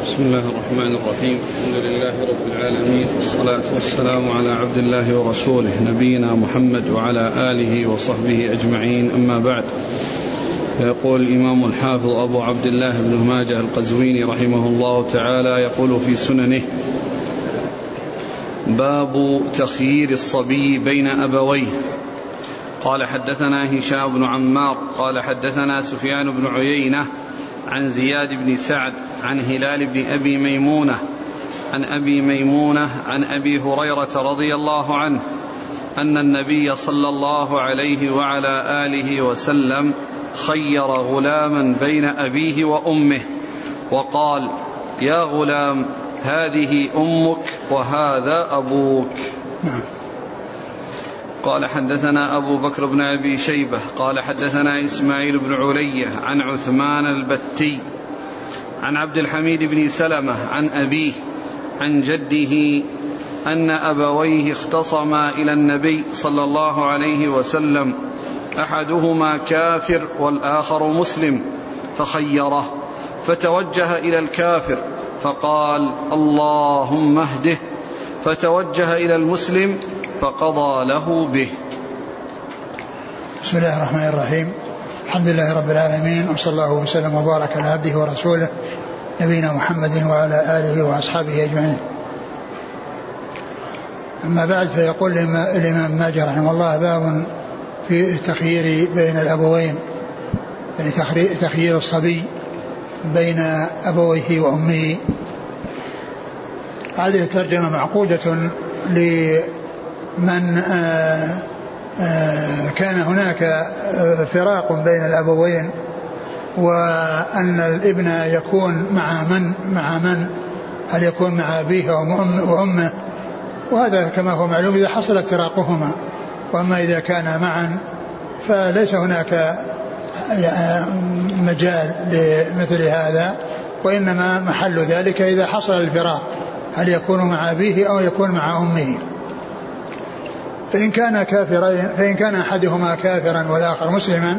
بسم الله الرحمن الرحيم. الحمد لله رب العالمين. والصلاة والسلام على عبد الله ورسوله نبينا محمد وعلى آله وصحبه أجمعين. أما بعد فيقول الإمام الحافظ أبو عبد الله بن ماجه القزويني رحمه الله تعالى يقول في سننه باب تخيير الصبي بين أبويه. قال حدثنا هشام بن عمار قال حدثنا سفيان بن عيينة عن زياد بن سعد عن هلال بن أبي ميمونة عن أبي ميمونة عن أبي هريرة رضي الله عنه أن النبي صلى الله عليه وعلى آله وسلم خير غلاما بين أبيه وأمه وقال يا غلام هذه أمك وهذا أبوك. نعم. قال حدثنا أبو بكر بن أبي شيبة قال حدثنا إسماعيل بن علية عن عثمان البتي عن عبد الحميد بن سلمة عن أبيه عن جده أن أبويه اختصما إلى النبي صلى الله عليه وسلم أحدهما كافر والآخر مسلم فخيره فتوجه إلى الكافر فقال اللهم اهده. فتوجه إلى المسلم فقضى له به بسم الله الرحمن الرحيم الحمد لله رب العالمين وصلى الله وسلم وبارك على عبده ورسوله نبينا محمد وعلى آله وأصحابه أجمعين. أما بعد فيقول الإمام ماجد رحمه الله باب في التخيير بين الأبوين يعني تخيير الصبي بين أبويه وأمه. هذه الترجمة معقودة من آه، آه، كان هناك آه، فراق بين الأبوين وأن الابن يكون مع من مع من؟ هل يكون مع أبيه وأمه؟ وهذا كما هو معلوم إذا حصل افتراقهما. وأما إذا كان معا فليس هناك مجال لمثل هذا وإنما محل ذلك إذا حصل الفراق. هل يكون مع أبيه أو يكون مع أمه؟ فإن كان كافرين فإن كان أحدهما كافرا والآخر مسلما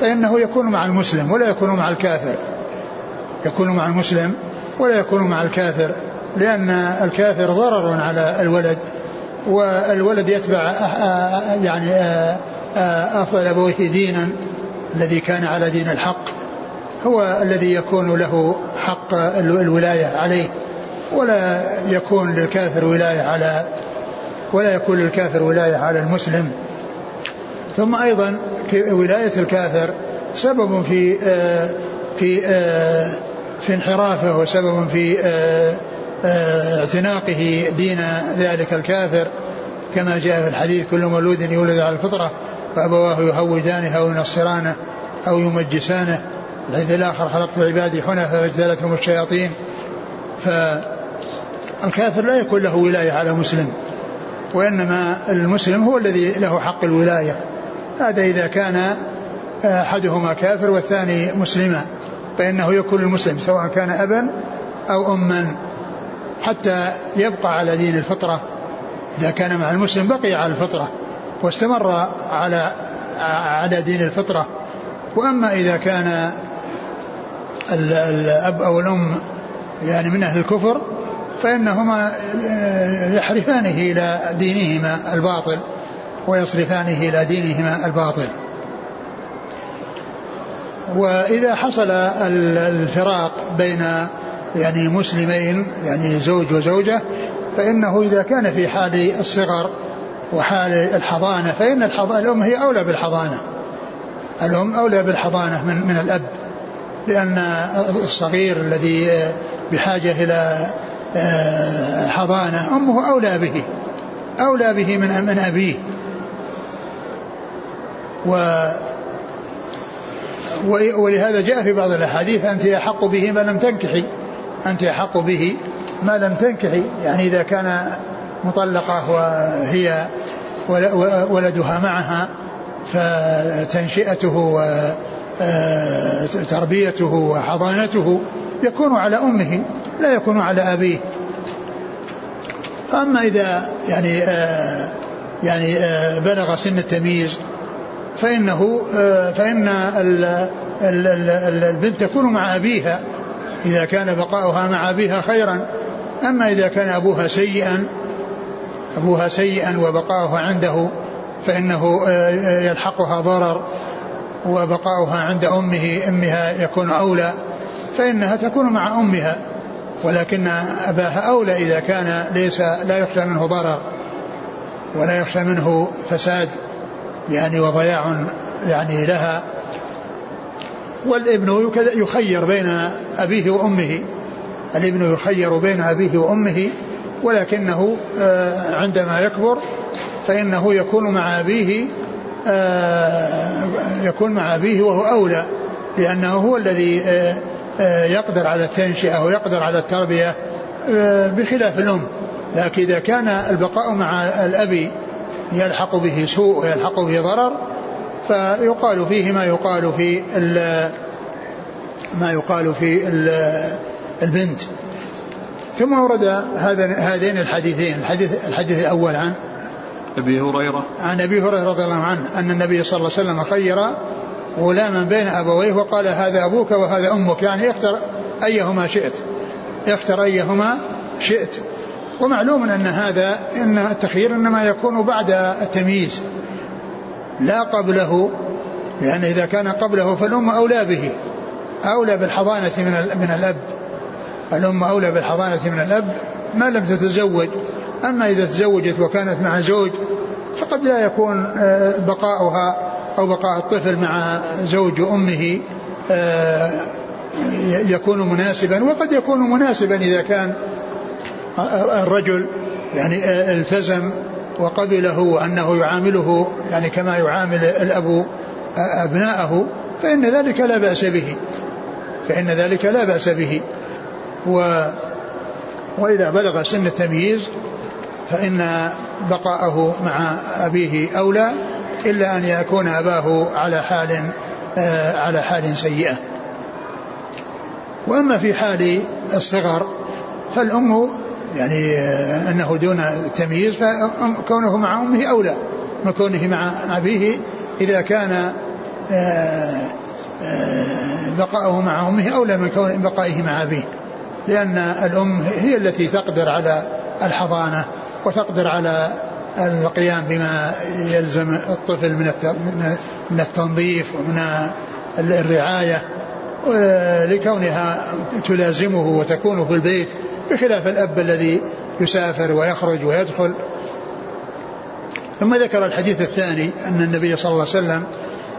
فإنه يكون مع المسلم ولا يكون مع الكافر. يكون مع المسلم ولا يكون مع الكافر لأن الكافر ضرر على الولد والولد يتبع يعني أفضل أبويه دينا الذي كان على دين الحق. هو الذي يكون له حق الولاية عليه ولا يكون للكافر ولاية على ولا يكون للكافر ولاية على المسلم. ثم أيضا ولاية الكافر سبب في آه، في آه، في انحرافه وسبب في آه، اعتناقه دين ذلك الكافر. كما جاء في الحديث كل مولود يولد على الفطرة فأبواه يهودانه أو ينصرانه أو يمجسانه. الحديث الآخر خلقت عبادي حنفاء فاجتالتهم الشياطين. فالكافر لا يكون له ولاية على مسلم. وإنما المسلم هو الذي له حق الولاية. هذا إذا كان أحدهما كافر والثاني مسلما فإنه يكون المسلم سواء كان أبا أو أما. حتى يبقى على دين الفطرة. إذا كان مع المسلم بقي على الفطرة واستمر على على دين الفطرة. وأما إذا كان الأب أو الأم يعني من أهل الكفر فإنهما يحرفانه إلى دينهما الباطل ويصرفانه إلى دينهما الباطل. وإذا حصل الفراق بين يعني مسلمين يعني زوج وزوجة فإنه إذا كان في حال الصغر وحال الحضانة فإن الأم هي أولى بالحضانة. الأم أولى بالحضانة من, من الأب لأن الصغير الذي بحاجة إلى آه، حضانة. أمه أولى به. أولى به من من أبيه. و ولهذا جاء في بعض الأحاديث أنت أحق به ما لم تنكحي. أنت أحق به ما لم تنكحي. يعني إذا كان مطلقة وهي ولدها معها فتنشئته آه، وحضانته يكون على أمه لا يكون على أبيه. فأما إذا يعني آه يعني آه بلغ سن التمييز فإنه فإن ال ال ال البنت تكون مع أبيها إذا كان بقاؤها مع أبيها خيرا. أما إذا كان أبوها سيئا أبوها سيئا وبقاؤها عنده فإنه يلحقها ضرر. وبقاؤها عند أمه أمها يكون أولى فإنها تكون مع أمها ولكن أباها أولى إذا كان ليس لا يخشى منه ضرر ولا يخشى منه فساد يعني وضياع يعني لها. والابن يخير بين أبيه وأمه الابن يخير بين أبيه وأمه ولكنه آه، عندما يكبر فإنه يكون مع أبيه يكون مع أبيه وهو أولى لأنه هو الذي آه، يقدر على التنشئة ويقدر على التربية بخلاف الأم. لكن إذا كان البقاء مع الأب يلحق به سوء ويلحق به ضرر فيقال فيه ما يقال في ما يقال في البنت. ثم ورد هذين الحديثين الحديث الحديث الأول عن أبي هريرة. عن أبي هريرة رضي الله عنه أن النبي صلى الله عليه وسلم خير غلاما بين أبويه وقال هذا أبوك وهذا أمك يعني اختر أيهما شئت. اختر أيهما شئت. ومعلوم أن هذا إن التخيير إنما يكون بعد التمييز. لا قبله لأن إذا كان قبله فالأم أولى به أولى بالحضانة من من الأب. الأم أولى بالحضانة من الأب ما لم تتزوج. أما إذا تزوجت وكانت مع زوج فقد لا يكون آه، بقاؤها أو بقاء الطفل مع زوج أمه آه، يكون مناسبا. وقد يكون مناسبا إذا كان الرجل يعني التزم وقبله وأنه يعامله يعني كما يعامل الأب أبناءه فإن ذلك لا بأس به. فإن ذلك لا بأس به. و وإذا بلغ سن التمييز فإن بقاءه مع أبيه أولى إلا أن يكون أباه على حال على حال سيئة. وأما في حال الصغر فالأم يعني آه، أنه دون تمييز فكونه مع أمه أولى من كونه مع أبيه إذا كان آه، آه، بقاؤه مع أمه أولى من كون بقائه مع أبيه. لأن الأم هي التي تقدر على الحضانة وتقدر على القيام بما يلزم الطفل من من التنظيف ومن الرعاية لكونها تلازمه وتكون في البيت بخلاف الأب الذي يسافر ويخرج ويدخل. ثم ذكر الحديث الثاني أن النبي صلى الله عليه وسلم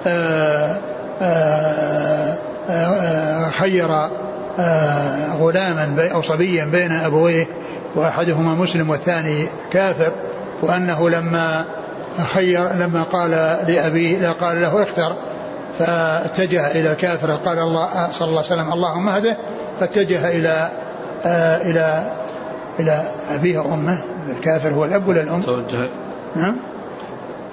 آه، آه، آه، خير غلاما أو صبيا بين أبويه وأحدهما مسلم والثاني كافر وأنه لما خير لما قال لأبيه قال له اختر فاتجه إلى الكافر قال الله صلى الله عليه وسلم اللهم اهده فاتجه إلى آه إلى إلى أبيه وأمه الكافر هو الأب ولا الأم توجه. نعم.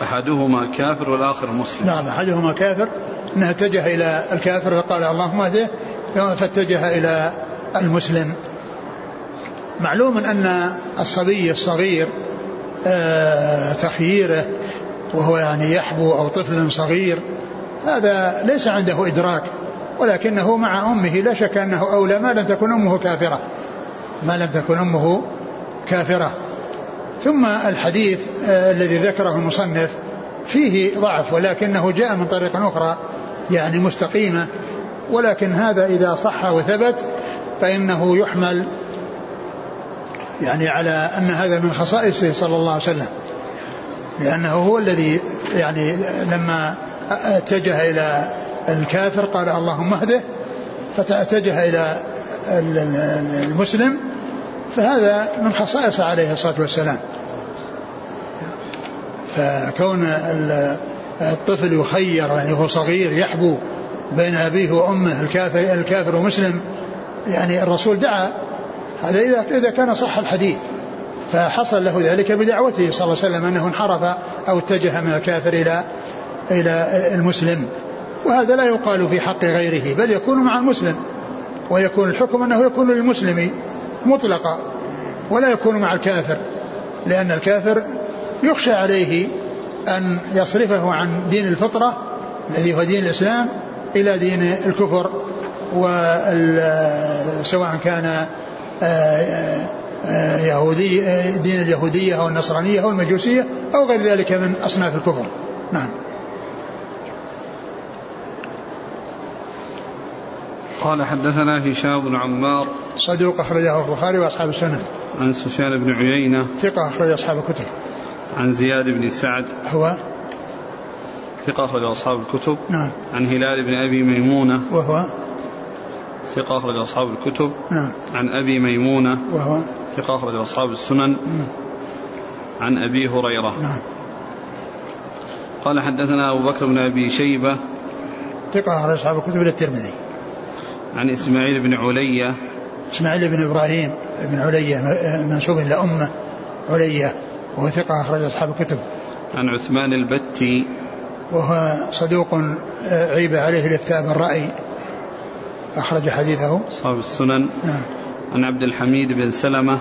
أحدهما كافر والآخر مسلم. نعم أحدهما كافر. أنه اتجه إلى الكافر فقال اللهم اهده فاتجه إلى المسلم. معلوم أن الصبي الصغير آه تخييره وهو يعني يحبو أو طفل صغير هذا ليس عنده إدراك ولكنه مع أمه لا شك أنه أولى ما لم تكن أمه كافرة ما لم تكن أمه كافرة. ثم الحديث آه الذي ذكره المصنف فيه ضعف ولكنه جاء من طريق أخرى يعني مستقيمة ولكن هذا إذا صح وثبت فإنه يحمل يعني على أن هذا من خصائصه صلى الله عليه وسلم. لأنه هو الذي يعني لما اتجه إلى الكافر قال اللهم اهده فاتجه إلى المسلم فهذا من خصائص عليه الصلاة والسلام. فكون الطفل يخير يعني هو صغير يحبو بين أبيه وأمه الكافر الكافر ومسلم يعني الرسول دعا هذا إذا إذا كان صح الحديث فحصل له ذلك بدعوته صلى الله عليه وسلم أنه انحرف أو اتجه من الكافر إلى إلى المسلم. وهذا لا يقال في حق غيره بل يكون مع المسلم. ويكون الحكم أنه يكون للمسلم مطلقا ولا يكون مع الكافر. لأن الكافر يخشى عليه أن يصرفه عن دين الفطرة الذي هو دين الإسلام إلى دين الكفر سواء كان يهودي دين اليهودية أو النصرانية أو المجوسية أو غير ذلك من أصناف الكفر. نعم. قال حدثنا هشام بن عمار. صدوق أخرجه البخاري وأصحاب السنن عن سفيان بن عيينة. ثقة أخرج أصحاب الكتب. عن زياد بن سعد. هو؟ ثقة أخرج أصحاب الكتب. نعم. عن هلال بن أبي ميمونة. وهو؟ ثقة أخرج أصحاب الكتب. نعم. عن أبي ميمونة. وهو؟ ثقة أخرج أصحاب السنن. نعم. عن أبي هريرة. نعم. قال حدثنا أبو بكر بن أبي شيبة. ثقة أخرج أصحاب الكتب للترمذي عن إسماعيل بن علية إسماعيل بن إبراهيم بن علية منسوب إلى أمة علية وهو ثقة أخرج أصحاب الكتب. عن عثمان البتي. وهو صدوق عيب عليه الافتاء بالرأي أخرج حديثه. أصحاب السنن. نعم. عن عبد الحميد بن سلمة.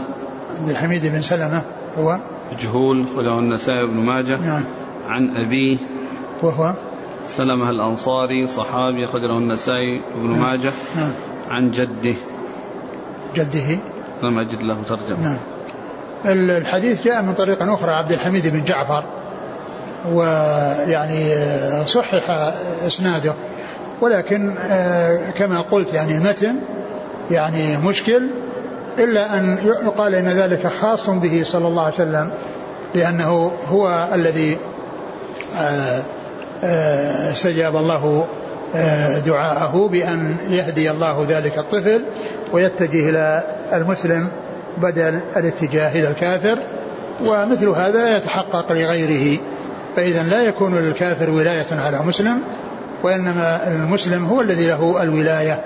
عبد الحميد بن سلمة هو؟ مجهول خرجه النسائي بن ماجه. نعم. عن أبيه. وهو؟ سلمة الأنصاري صحابي خرجه النسائي بن ماجه. نعم. عن جده. جده. لم أجد له ترجمة. نعم. الحديث جاء من طريق أخرى عبد الحميد بن جعفر. ويعني صحح إسناده. ولكن آه، كما قلت يعني المتن يعني مشكل إلا أن يقال إن ذلك خاص به صلى الله عليه وسلم لأنه هو الذي آه، آه، استجاب الله دعاءه بأن يهدي الله ذلك الطفل ويتجه إلى المسلم بدل الاتجاه إلى الكافر ومثل هذا يتحقق لغيره فإذا لا يكون للكافر ولاية على مسلم وإنما المسلم هو الذي له الولاية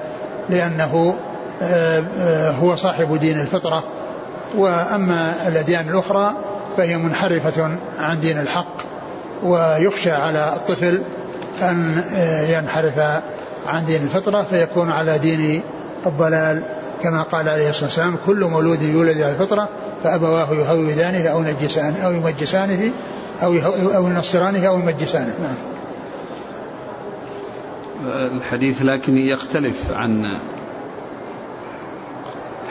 لأنه آه، آه، هو صاحب دين الفطرة. وأما الأديان الأخرى فهي منحرفة عن دين الحق ويخشى على الطفل أن آه، ينحرف عن دين الفطرة فيكون على دين الضلال. كما قال عليه الصلاة والسلام كل مولود يولد على الفطرة فأبواه يهودانه أو ينجسانه أو يمجسانه أو أو ينصرانه أو يمجسانه. نعم. الحديث لكن يختلف عن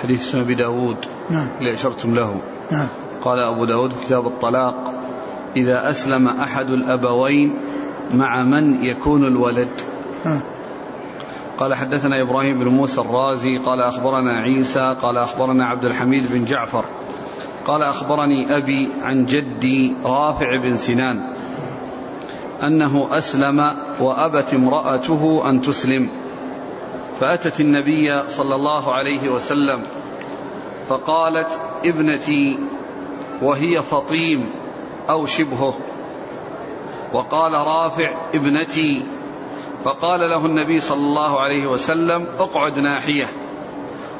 حديث سنة أبي داود نعم. اللي أشرتم له. نعم. قال أبو داود في كتاب الطلاق إذا أسلم أحد الأبوين مع من يكون الولد؟ نعم. قال حدثنا إبراهيم بن موسى الرازي قال أخبرنا عيسى قال أخبرنا عبد الحميد بن جعفر قال أخبرني أبي عن جدي رافع بن سنان. أنه أسلم وأبت امرأته أن تسلم. فأتت النبي صلى الله عليه وسلم فقالت ابنتي وهي فطيم أو شبهه. وقال رافع ابنتي. فقال له النبي صلى الله عليه وسلم اقعد ناحية.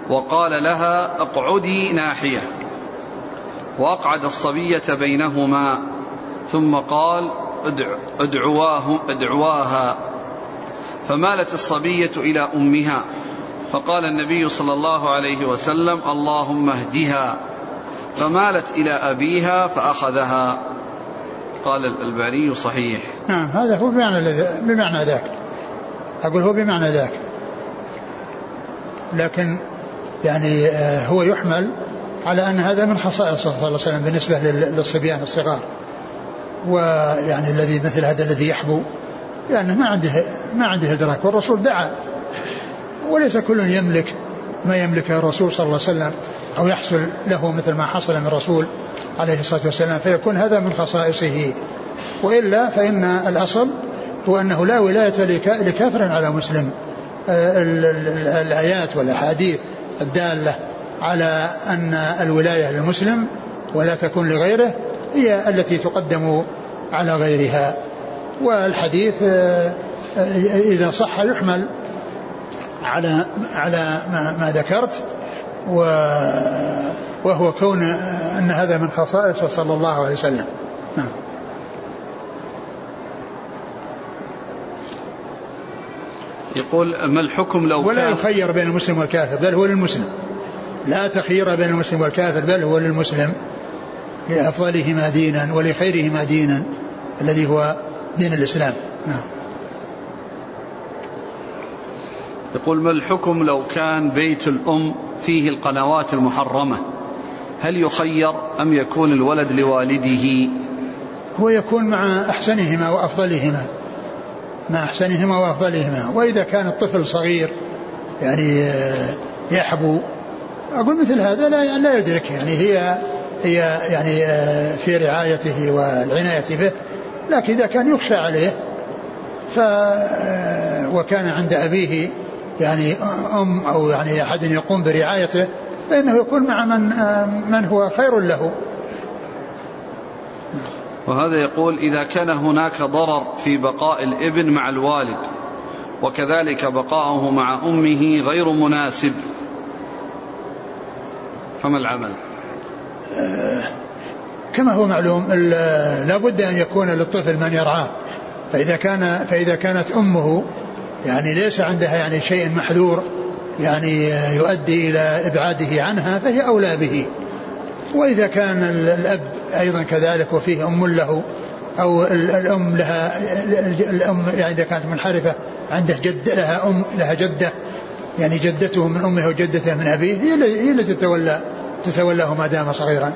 وقال لها اقعدي ناحية. وأقعد الصبية بينهما. ثم قال ادعواه ادعواها. فمالت الصبية إلى أمها. فقال النبي صلى الله عليه وسلم اللهم اهدها. فمالت إلى أبيها فأخذها. قال الألباني صحيح. نعم هذا هو بمعنى بمعنى ذاك. أقول هو بمعنى ذاك. لكن يعني آه، هو يحمل على أن هذا من خصائص صلى الله عليه وسلم بالنسبة للصبيان الصغار. ويعني الذي مثل هذا الذي يحبو لأنه ما عنده ما عنده إدراك والرسول دعا. وليس كل يملك ما يملكه الرسول صلى الله عليه وسلم أو يحصل له مثل ما حصل من الرسول عليه الصلاة والسلام فيكون هذا من خصائصه. وإلا فإن الأصل هو أنه لا ولاية لكافر على مسلم. آه، الآيات والأحاديث الدالة على أن الولاية للمسلم ولا تكون لغيره هي التي تقدم على غيرها. والحديث آه، إذا صح يحمل على على ما, ما ذكرت وهو كون أن هذا من خصائصه صلى الله عليه وسلم. نعم. يقول ما الحكم لو ولا يخير بين المسلم والكافر بل هو للمسلم. لا تخير بين المسلم والكافر بل هو للمسلم. لأفضلهما دينا ولخيرهما دينا الذي هو دين الإسلام. نعم. يقول ما الحكم لو كان بيت الأم فيه القنوات المحرمة؟ هل يخير أم يكون الولد لوالده؟ هو يكون مع أحسنهما وأفضلهما. مع أحسنهما وأفضلهما. وإذا كان الطفل صغير يعني آه، يحبو أقول مثل هذا لا لا يدرك يعني هي هي يعني آه، في رعايته والعناية به لكن إذا كان يخشى عليه ف آه، وكان عند أبيه يعني أم أو يعني أحد يقوم برعايته فإنه يكون مع من من هو خير له. وهذا يقول إذا كان هناك ضرر في بقاء الإبن مع الوالد وكذلك بقاؤه مع أمه غير مناسب فما العمل؟ كما هو معلوم لا بد أن يكون للطفل من يرعاه. فإذا كان فإذا كانت أمه يعني ليس عندها يعني شيء محذور يعني يؤدي إلى إبعاده عنها فهي أولى به. وإذا كان الأب أيضا كذلك وفيه أم له أو الأم لها الأم يعني إذا كانت منحرفة عنده جد لها أم لها جدة يعني جدته من أمه وجدته من أبيه هي التي تتولى. تتولاه ما دام صغيرا.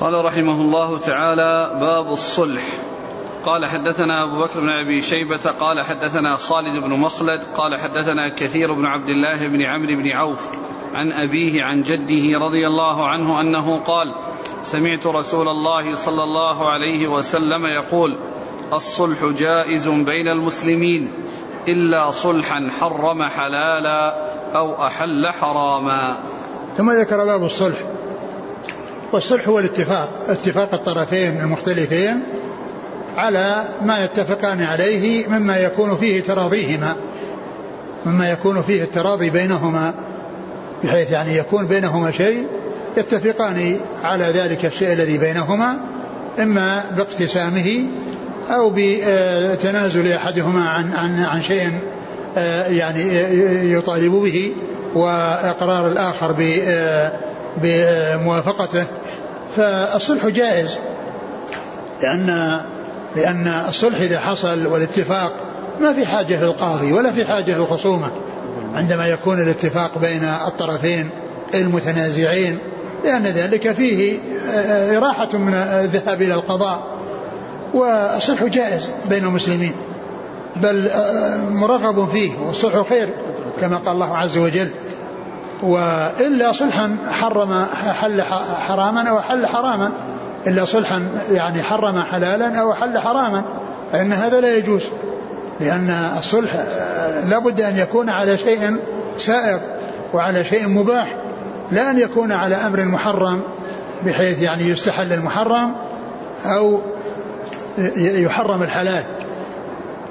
قال رحمه الله تعالى باب الصلح. قال حدثنا أبو بكر بن أبي شيبة قال حدثنا خالد بن مخلد قال حدثنا كثير بن عبد الله بن عمرو بن عوف عن أبيه عن جده رضي الله عنه أنه قال سمعت رسول الله صلى الله عليه وسلم يقول الصلح جائز بين المسلمين. إلا صلحا حرم حلالا أو أحل حراما. ثم ذكر باب الصلح. والصلح هو الاتفاق اتفاق الطرفين المختلفين على ما يتفقان عليه مما يكون فيه تراضيهما مما يكون فيه التراضي بينهما بحيث يعني يكون بينهما شيء يتفقان على ذلك الشيء الذي بينهما إما باقتسامه أو بتنازل أحدهما عن عن عن شيء آه، يعني يطالب به وإقرار الآخر آه، بموافقته. فالصلح جائز لأن لأن الصلح إذا حصل والاتفاق ما في حاجة للقاضي ولا في حاجة للخصومة عندما يكون الاتفاق بين الطرفين المتنازعين لأن ذلك فيه آه، راحة من الذهاب إلى القضاء. والصلح جائز بين المسلمين بل آه، مرغب فيه والصلح خير كما قال الله عز وجل وإلا صلحا حرم حل حراما أو حل حراما إلا صلحا يعني حرم حلالا أو حل حراما فإن هذا لا يجوز لأن الصلح آه، لابد أن يكون على شيء سائغ وعلى شيء مباح لا أن يكون على أمر محرم بحيث يعني يستحل المحرم أو يحرم الحلال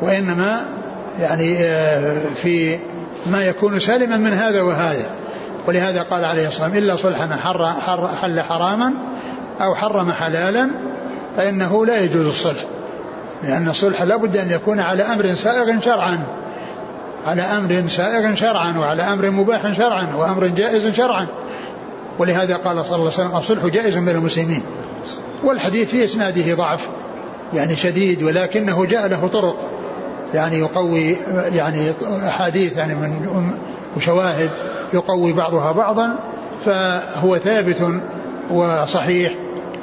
وإنما يعني آه، في ما يكون سالما من هذا وهذا. ولهذا قال عليه الصلاة والسلام إلا صلحا حل حراما أو حرم حلالا فإنه لا يجوز الصلح. لأن الصلح لابد أن يكون على أمر سائغ شرعا على أمر سائغ شرعا وعلى أمر مباح شرعا وأمر جائز شرعا. ولهذا قال صلى الله عليه وسلم الصلح جائز بين المسلمين. والحديث في إسناده ضعف. يعني شديد ولكنه جاء له طرق يعني يقوي يعني أحاديث يعني من وشواهد يقوي بعضها بعضا فهو ثابت وصحيح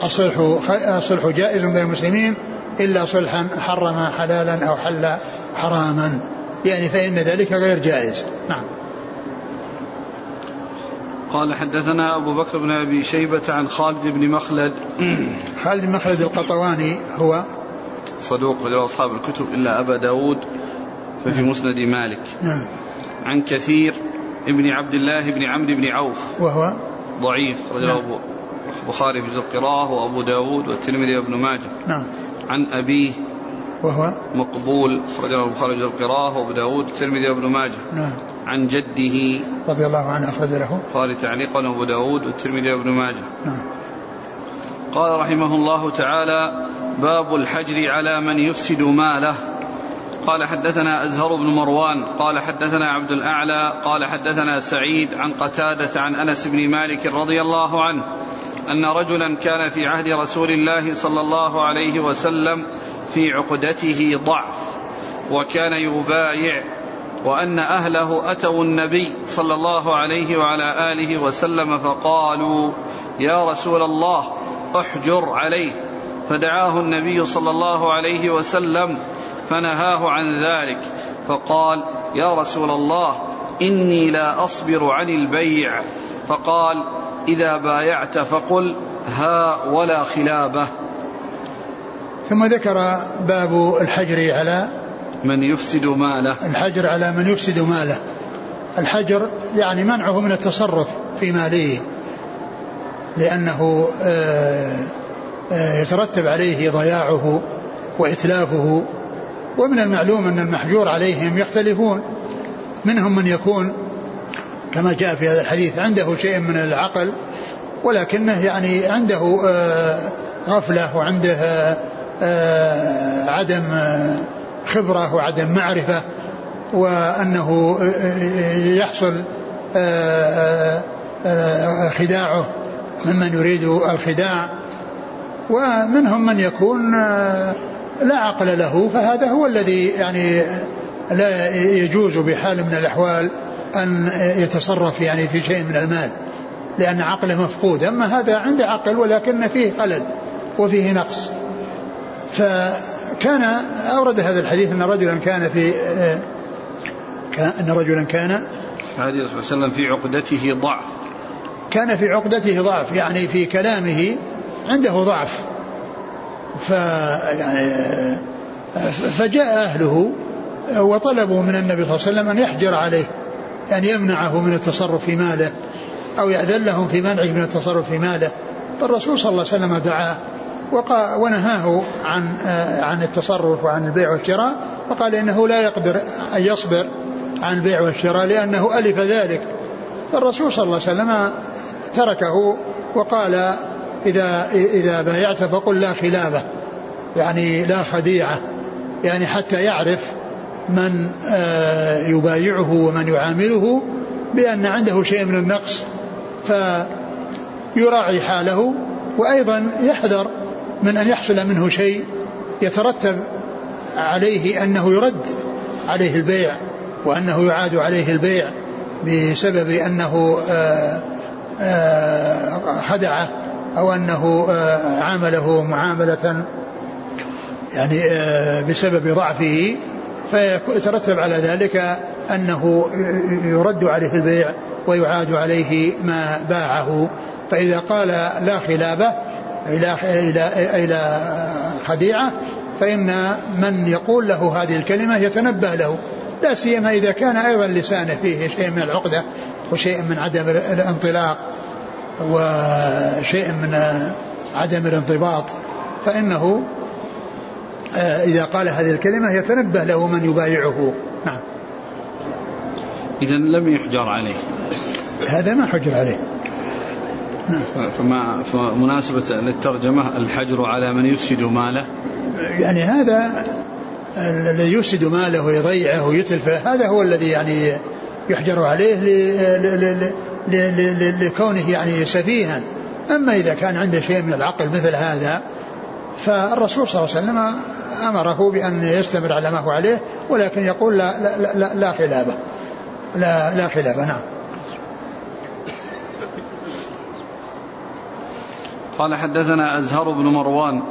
الصلح الصلح جائز بين المسلمين إلا صلحا حرم حلالا أو حل حراما. يعني فإن ذلك غير جائز. نعم. قال حدثنا أبو بكر بن أبي شيبة عن خالد بن مخلد. خالد بن مخلد القطواني هو صدوق له أصحاب الكتب إلا أبا داود ففي. مسند مالك. نعم. عن كثير ابن عبد الله بن عمرو بن عوف. وهو ضعيف رجل نعم. أبو البخاري في جزء القراءة وأبو داود والترمذي وابن ماجه. نعم. عن أبيه وهو مقبول أخرجه البخاري في جزء القراءة وأبو داود والترمذي وابن ماجه. نعم. عن جده رضي الله عنه أخرج له. البخاري تعليقا وأبو داود والترمذي وابن ماجه. نعم. قال رحمه الله تعالى باب الحجر على من يفسد ماله. قال حدثنا أزهر بن مروان قال حدثنا عبد الأعلى قال حدثنا سعيد عن قتادة عن أنس بن مالك رضي الله عنه أن رجلا كان في عهد رسول الله صلى الله عليه وسلم في عقدته ضعف وكان يبايع وأن أهله أتوا النبي صلى الله عليه وعلى آله وسلم فقالوا يا رسول الله احجر عليه. فدعاه النبي صلى الله عليه وسلم فنهاه عن ذلك فقال يا رسول الله إني لا أصبر عن البيع. فقال إذا بايعت فقل ها ولا خلابة. ثم ذكر باب الحجر على من يفسد ماله. الحجر على من يفسد ماله. الحجر يعني منعه من التصرف في ماله. لأنه آه، آه، يترتب عليه ضياعه وإتلافه. ومن المعلوم أن المحجور عليهم يختلفون. منهم من يكون كما جاء في هذا الحديث عنده شيء من العقل ولكنه يعني عنده آه، غفلة وعنده عدم خبرة وعدم معرفة وأنه يحصل خداعه ممن يريد الخداع. ومنهم من يكون لا عقل له فهذا هو الذي يعني لا يجوز بحال من الأحوال أن يتصرف يعني في شيء من المال لأن عقله مفقود. أما هذا عنده عقل ولكن فيه خلل وفيه نقص. فكان أورد هذا الحديث أن رجلا كان في كان أن رجلا كان النبي صلى الله عليه وسلم في عقدته ضعف. كان في عقدته ضعف يعني في كلامه عنده ضعف. ف يعني فجاء أهله وطلبوا من النبي صلى الله عليه وسلم أن يحجر عليه يعني يمنعه من التصرف في ماله أو يأذن لهم في منعه من التصرف في ماله. فالرسول صلى الله عليه وسلم دعاه ونهاه عن عن التصرف وعن البيع والشراء وقال إنه لا يقدر أن يصبر عن البيع والشراء لأنه ألف ذلك. فالرسول صلى الله عليه وسلم تركه وقال إذا إذا بايعت فقل لا خلافة يعني لا خديعة يعني حتى يعرف من آه، يبايعه ومن يعامله بأن عنده شيء من النقص فيراعي حاله وأيضا يحذر من أن يحصل منه شيء يترتب عليه أنه يرد عليه البيع وأنه يعاد عليه البيع بسبب أنه آه، آه، خدعه أو أنه آه، عامله معاملة يعني بسبب ضعفه فيترتب على ذلك أنه يرد عليه البيع ويعاد عليه ما باعه. فإذا قال لا خلابة إلى إلى إلى خديعة فإن من يقول له هذه الكلمة يتنبه له. لا سيما إذا كان أيضا لسانه فيه شيء من العقدة وشيء من عدم الانطلاق وشيء من عدم الانضباط فإنه آه، إذا قال هذه الكلمة يتنبه له من يبايعه. نعم. إذا لم يحجر عليه. هذا ما حجر عليه. فما فمناسبة للترجمة الحجر على من يفسد ماله. يعني هذا الذي يفسد ماله ويضيعه ويتلفه هذا هو الذي يعني يحجر عليه لكونه يعني سفيها. أما إذا كان عنده شيء من العقل مثل هذا فالرسول صلى الله عليه وسلم أمره بأن يستمر على ما هو عليه ولكن يقول لا, لا, لا, لا خلافه لا, لا خلافه نعم. قال حدثنا أزهر بن مروان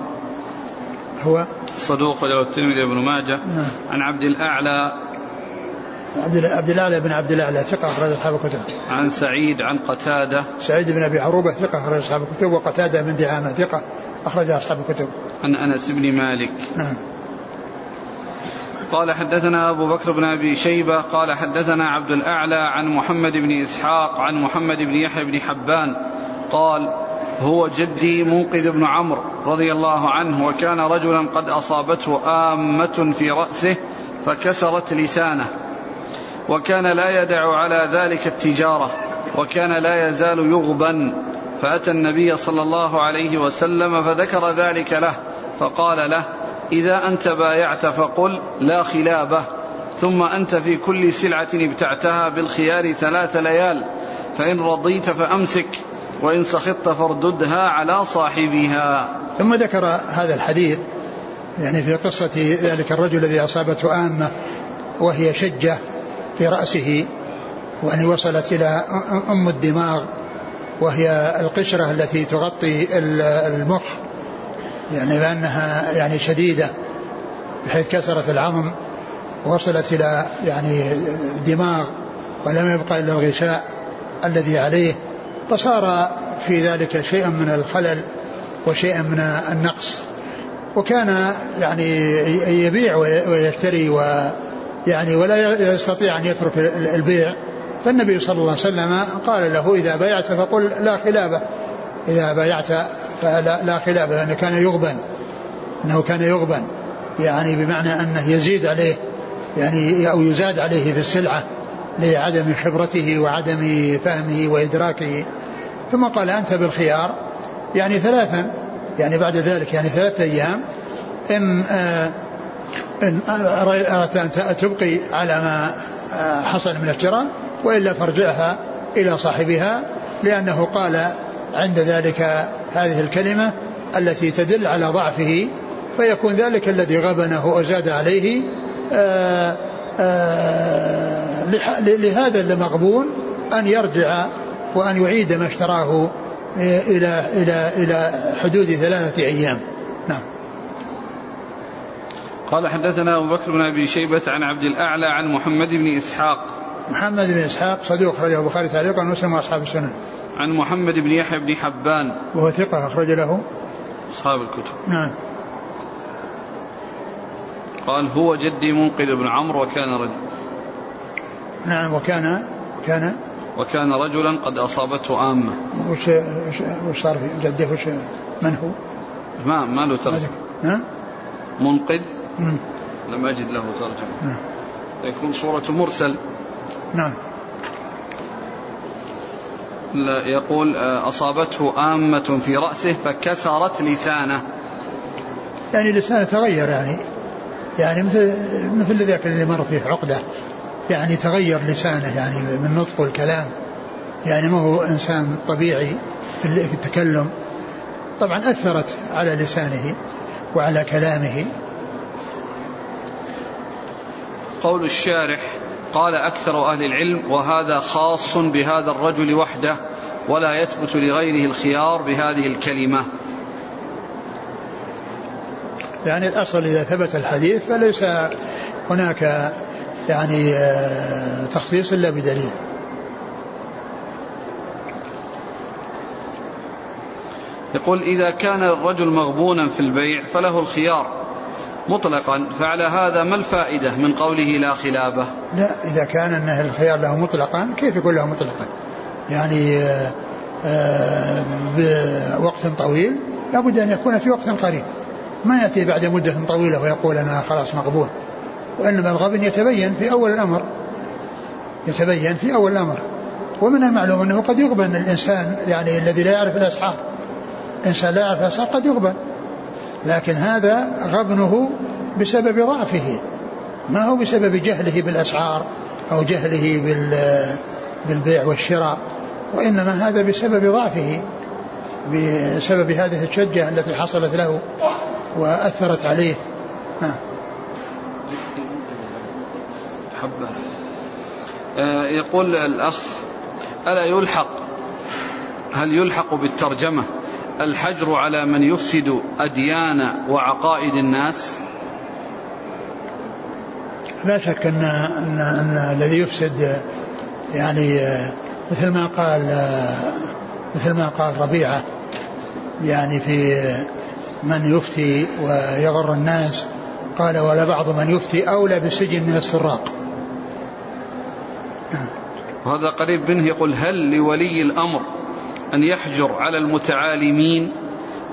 هو صدوق له الترمذي بن ماجه نعم. عن عبد الأعلى عبد عبد الأعلى بن عبد الأعلى ثقة أخرج أصحاب الكتب. عن سعيد عن قتادة. سعيد بن أبي عروبة ثقة أخرج أصحاب الكتب وقتادة بن دعامة ثقة أخرج أصحاب الكتب. عن أنس بن مالك. نعم. قال حدثنا أبو بكر بن أبي شيبة قال حدثنا عبد الأعلى عن محمد بن إسحاق عن محمد بن يحيى بن حبان قال هو جدي منقذ بن عمرو رضي الله عنه وكان رجلا قد أصابته آمة في رأسه فكسرت لسانه وكان لا يدع على ذلك التجارة وكان لا يزال يغبن فأتى النبي صلى الله عليه وسلم فذكر ذلك له فقال له إذا أنت بايعت فقل لا خلابة ثم أنت في كل سلعة ابتعتها بالخيار ثلاث ليال فإن رضيت فأمسك وإن سخطت فارددها على صاحبها. ثم ذكر هذا الحديث يعني في قصة ذلك الرجل الذي أصابته آمة وهي شجة في رأسه وأن وصلت إلى أم الدماغ وهي القشرة التي تغطي المخ يعني بأنها يعني شديدة بحيث كسرت العظم وصلت إلى يعني الدماغ ولم يبقى إلا الغشاء الذي عليه. فصار في ذلك شيء من الخلل وشيء من النقص. وكان يعني يبيع ويشتري ويعني ولا يستطيع أن يترك البيع. فالنبي صلى الله عليه وسلم قال له إذا بايعت فقل لا خلابه إذا بايعت فلا لا خلابه لأنه كان يغبن إنه كان يغبن يعني بمعنى أنه يزيد عليه يعني أو يزاد عليه في السلعة. لعدم خبرته وعدم فهمه وإدراكه. ثم قال أنت بالخيار. يعني ثلاثا يعني بعد ذلك يعني ثلاثة أيام إن آه إن أردت أن تبقي على ما آه حصل من الشراء وإلا فارجعها إلى صاحبها لأنه قال عند ذلك هذه الكلمة التي تدل على ضعفه فيكون ذلك الذي غبنه وزاد عليه آآ آآ لهذا المغبون أن يرجع وأن يعيد ما اشتراه إلى إلى إلى حدود ثلاثة أيام. نعم. قال حدثنا أبو بكر بن أبي شيبة عن عبد الأعلى عن محمد بن إسحاق. محمد بن إسحاق صدوق أخرجه البخاري تعليقا ومسلم وأصحاب السنن عن محمد بن يحيى بن حبان. وهو ثقة أخرج له. أصحاب الكتب. نعم. قال هو جدي منقذ بن عمرو وكان رجل نعم وكان وكان. وكان رجلا قد أصابته آمة وش وش صار في جده وش من هو؟ ما ما له ترجمة. نعم منقذ؟ مم. لم أجد له ترجمة. نعم. يكون صورة مرسل. نعم. لا يقول آه، أصابته آمة في رأسه فكسرت لسانه. يعني لسانه تغير يعني. يعني مثل مثل ذاك اللي مر فيه عقدة. يعني تغير لسانه يعني من نطق الكلام. يعني ما هو إنسان طبيعي في التكلم. طبعا أثرت على لسانه وعلى كلامه. قول الشارح قال أكثر أهل العلم وهذا خاص بهذا الرجل وحده ولا يثبت لغيره الخيار بهذه الكلمة. يعني الأصل إذا ثبت الحديث فليس هناك يعني آه، تخصيص إلا بدليل. يقول إذا كان الرجل مغبونا في البيع فله الخيار مطلقا فعلى هذا ما الفائدة من قوله لا خلابة؟ لا إذا كان أنه الخيار له مطلقا كيف يكون له مطلقا؟ يعني آه، آه، بوقت طويل لابد أن يكون في وقت قريب. ما يأتي بعد مدة طويلة ويقول أنا خلاص مغبون. وإنما الغبن يتبين في أول الأمر. يتبين في أول الأمر. ومن المعلوم أنه قد يغبن الإنسان يعني الذي لا يعرف الأسحار. إنسان لا يعرف الأسحار قد يغبن. لكن هذا غبنه بسبب ضعفه. ما هو بسبب جهله بالأسعار أو جهله بالبيع والشراء؟ وإنما هذا بسبب ضعفه. بسبب هذه الشجة التي حصلت له وأثرت عليه. نعم. حبة آه، يقول الأخ ألا يلحق؟ هل يلحق بالترجمة؟ الحجر على من يفسد أديان وعقائد الناس؟ لا شك أن, أن, أن الذي يفسد يعني مثل ما قال مثل ما قال ربيعة يعني في من يفتي ويغر الناس قال ولا بعض من يفتي أولى بالسجن من السراق. وهذا قريب منه يقول هل لولي الأمر أن يحجر على المتعالمين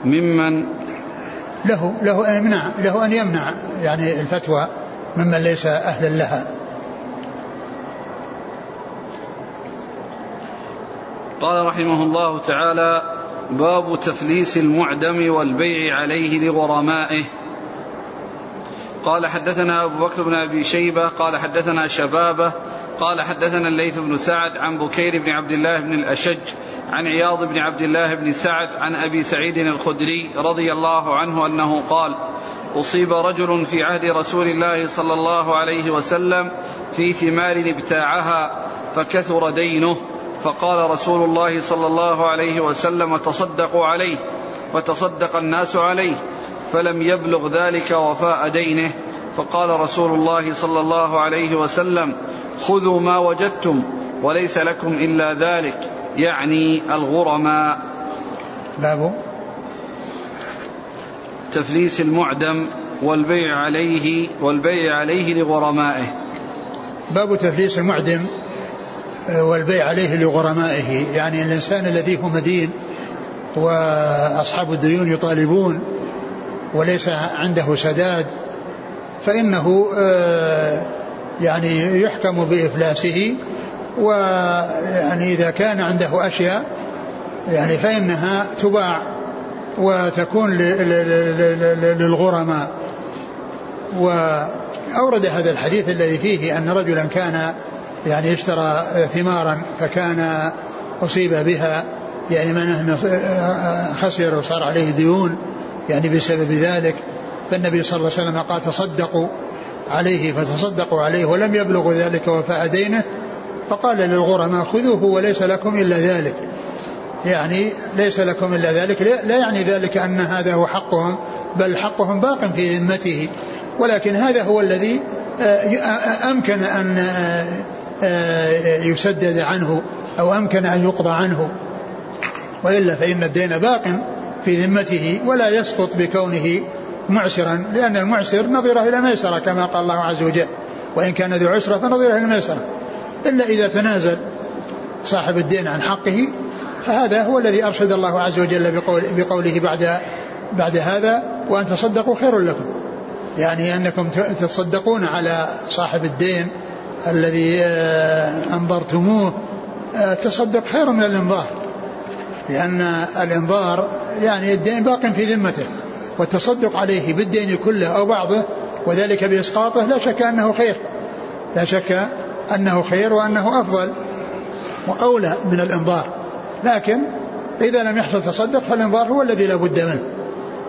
ممن له له أن يمنع له أن يمنع يعني الفتوى ممن ليس أهلا لها. قال رحمه الله تعالى باب تفليس المعدم والبيع عليه لغرمائه. قال حدثنا أبو بكر بن أبي شيبة قال حدثنا شبابة قال حدثنا الليث بن سعد عن بكير بن عبد الله بن الأشج عن عياض بن عبد الله بن سعد عن أبي سعيد الخدري رضي الله عنه أنه قال أصيب رجل في عهد رسول الله صلى الله عليه وسلم في ثمار ابتاعها فكثر دينه فقال رسول الله صلى الله عليه وسلم تصدقوا عليه فتصدق الناس عليه فلم يبلغ ذلك وفاء دينه فقال رسول الله صلى الله عليه وسلم خذوا ما وجدتم وليس لكم إلا ذلك يعني الغرماء. باب تفليس المعدم والبيع عليه والبيع عليه لغرمائه. باب تفليس المعدم آه، والبيع عليه لغرمائه. يعني الإنسان الذي هو مدين وأصحاب الديون يطالبون وليس عنده سداد فإنه آه، يعني يحكم بإفلاسه ويعني إذا كان عنده أشياء يعني فإنها تباع وتكون للغرماء. وأورد هذا الحديث الذي فيه أن رجلا كان يعني اشترى ثمارا فكان أصيب بها يعني من خسر وصار عليه ديون يعني بسبب ذلك. فالنبي صلى الله عليه وسلم قال تصدقوا عليه فتصدقوا عليه ولم يبلغ ذلك وفاء دينه فقال للغرماء خذوه وليس لكم إلا ذلك. يعني ليس لكم إلا ذلك لا يعني ذلك أن هذا هو حقهم بل حقهم باق في ذمته. ولكن هذا هو الذي آه، أمكن أن آه، آه، يسدد عنه أو أمكن أن يقضى عنه. وإلا فإن الدين باق في ذمته ولا يسقط بكونه معسرا لأن المعسر نظيره إلى ميسرة كما قال الله عز وجل وإن كان ذو عسرة فنظيره إلى ميسرة إلا إذا تنازل صاحب الدين عن حقه فهذا هو الذي أرشد الله عز وجل بقول بقوله بعد بعد هذا وأن تصدقوا خير لكم يعني أنكم تصدقون على صاحب الدين الذي آه، أنظرتموه آه، تصدق خير من الإنظار لأن الإنظار يعني الدين باق في ذمته. والتصدق عليه بالدين كله أو بعضه وذلك بإسقاطه لا شك أنه خير. لا شك أنه خير وأنه أفضل وأولى من الإنظار. لكن إذا لم يحصل تصدق فالإنظار هو الذي لا بد منه.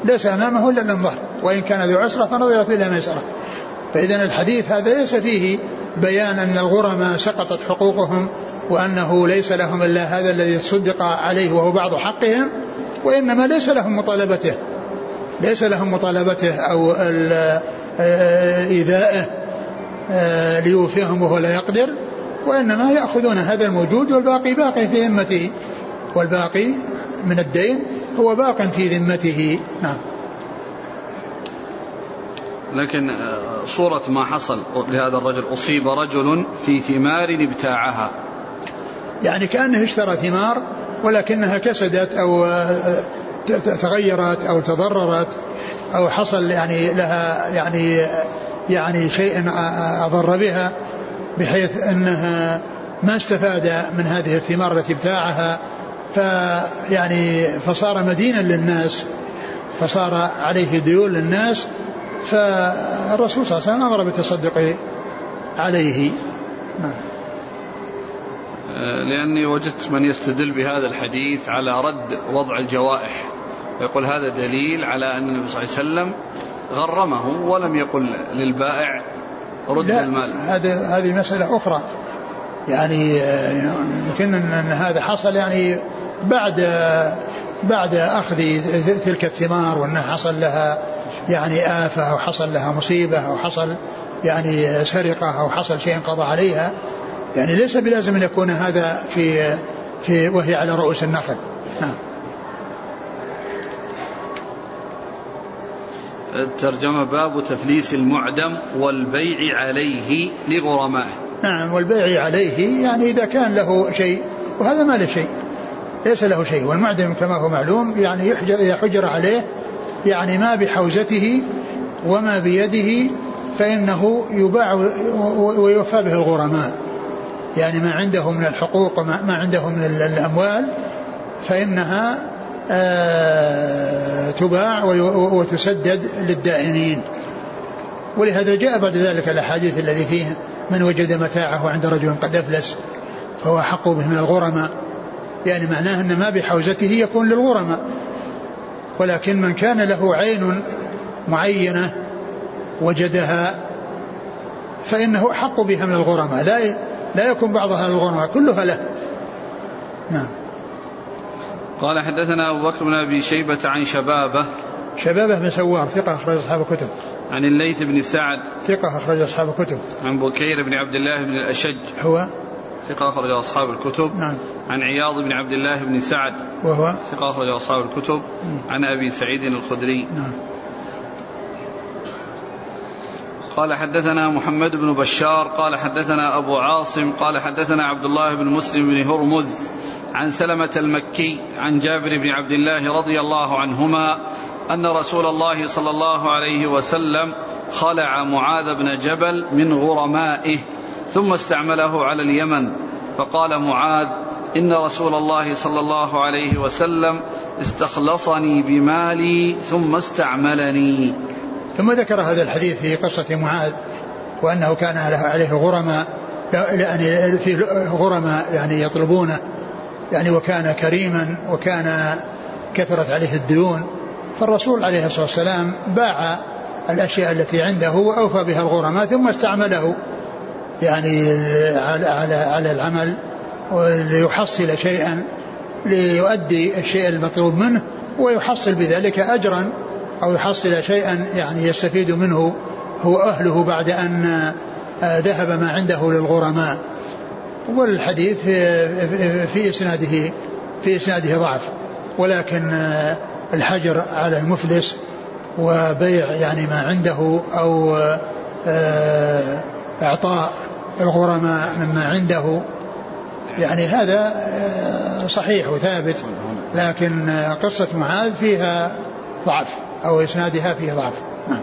ليس أمامه إلا الإنظار. وإن كان ذو عسرة فنظرت إلى ميسرة فإذا الحديث هذا ليس فيه بيان أن الغرماء سقطت حقوقهم وأنه ليس لهم إلا هذا الذي تصدق عليه وهو بعض حقهم وإنما ليس لهم مطالبته. ليس لهم مطالبته أو آه، إيذائه آه، ليوفيهم وهو لا يقدر وإنما يأخذون هذا الموجود والباقي باقي في ذمته والباقي من الدين هو باق في ذمته. نعم. لكن آه، صورة ما حصل لهذا الرجل أصيب رجل في ثمار ابتاعها. يعني كأنه اشترى ثمار ولكنها كسدت أو تغيرت أو تضررت أو حصل يعني لها يعني يعني شيء أضر بها بحيث أنها ما استفاد من هذه الثمار التي ابتاعها فيعني فصار مدينا للناس فصار عليه ديون للناس فالرسول صلى الله عليه وسلم أمر بالتصدق عليه. نعم. لأني وجدت من يستدل بهذا الحديث على رد وضع الجوائح. يقول هذا دليل على أن النبي صلى الله عليه وسلم غرمه ولم يقل للبائع رد لا المال. هذه هذه مسألة أخرى. يعني يمكن أن هذا حصل يعني بعد بعد أخذ تلك الثمار وأنها حصل لها يعني آفة أو حصل لها مصيبة أو حصل يعني سرقة أو حصل شيء قضى عليها. يعني ليس بلازم أن يكون هذا في في وهي على رؤوس النخل. نعم. الترجمة باب تفليس المعدم والبيع عليه لغرمائه. نعم والبيع عليه يعني إذا كان له شيء وهذا ما له شيء. ليس له شيء. والمعدم كما هو معلوم يعني يحجر إذا حجر عليه يعني ما بحوزته وما بيده فإنه يباع ويوفى به الغرماء. يعني ما عنده من الحقوق وما عنده من الأموال فإنها آه، تباع وتسدد للدائنين. ولهذا جاء بعد ذلك الأحاديث الذي فيه من وجد متاعه عند رجل قد أفلس فهو أحق به من الغرماء. يعني معناه أن ما بحوزته يكون للغرماء. ولكن من كان له عين معينة وجدها فإنه أحق بها من الغرماء. لا لا يكون بعضها للغرماء كلها له. نعم. قال حدثنا أبو بكر بن أبي شيبة عن شبابة. شبابة بن سوار ثقة أخرج أصحاب الكتب. عن الليث بن سعد. ثقة أخرج أصحاب الكتب. عن بكير بن عبد الله بن الأشج. هو؟ ثقة أخرج أصحاب الكتب. نعم. عن عياض بن عبد الله بن سعد. وهو؟ ثقة أخرج أصحاب الكتب. عن أبي سعيد الخدري. نعم. قال حدثنا محمد بن بشار قال حدثنا أبو عاصم قال حدثنا عبد الله بن مسلم بن هرمز عن سلمة المكي عن جابر بن عبد الله رضي الله عنهما أن رسول الله صلى الله عليه وسلم خلع معاذ بن جبل من غرمائه ثم استعمله على اليمن. فقال معاذ إن رسول الله صلى الله عليه وسلم استخلصني بمالي ثم استعملني. ثم ذكر هذا الحديث في قصة معاذ وأنه كان عليه غرماء يعني في غرماء يعني يطلبونه يعني وكان كريما وكان كثرت عليه الديون. فالرسول عليه الصلاة والسلام باع الأشياء التي عنده وأوفى بها الغرماء ثم استعمله يعني على على على العمل ليحصل شيئا ليؤدي الشيء المطلوب منه ويحصل بذلك أجرا أو يحصل شيئا يعني يستفيد منه هو أهله بعد أن ذهب ما عنده للغرماء. والحديث في إسناده في إسناده ضعف. ولكن الحجر على المفلس وبيع يعني ما عنده أو آه، إعطاء الغرماء مما عنده يعني هذا آه، صحيح وثابت. لكن قصة معاذ فيها ضعف. أو إسنادها فيه ضعف. نعم.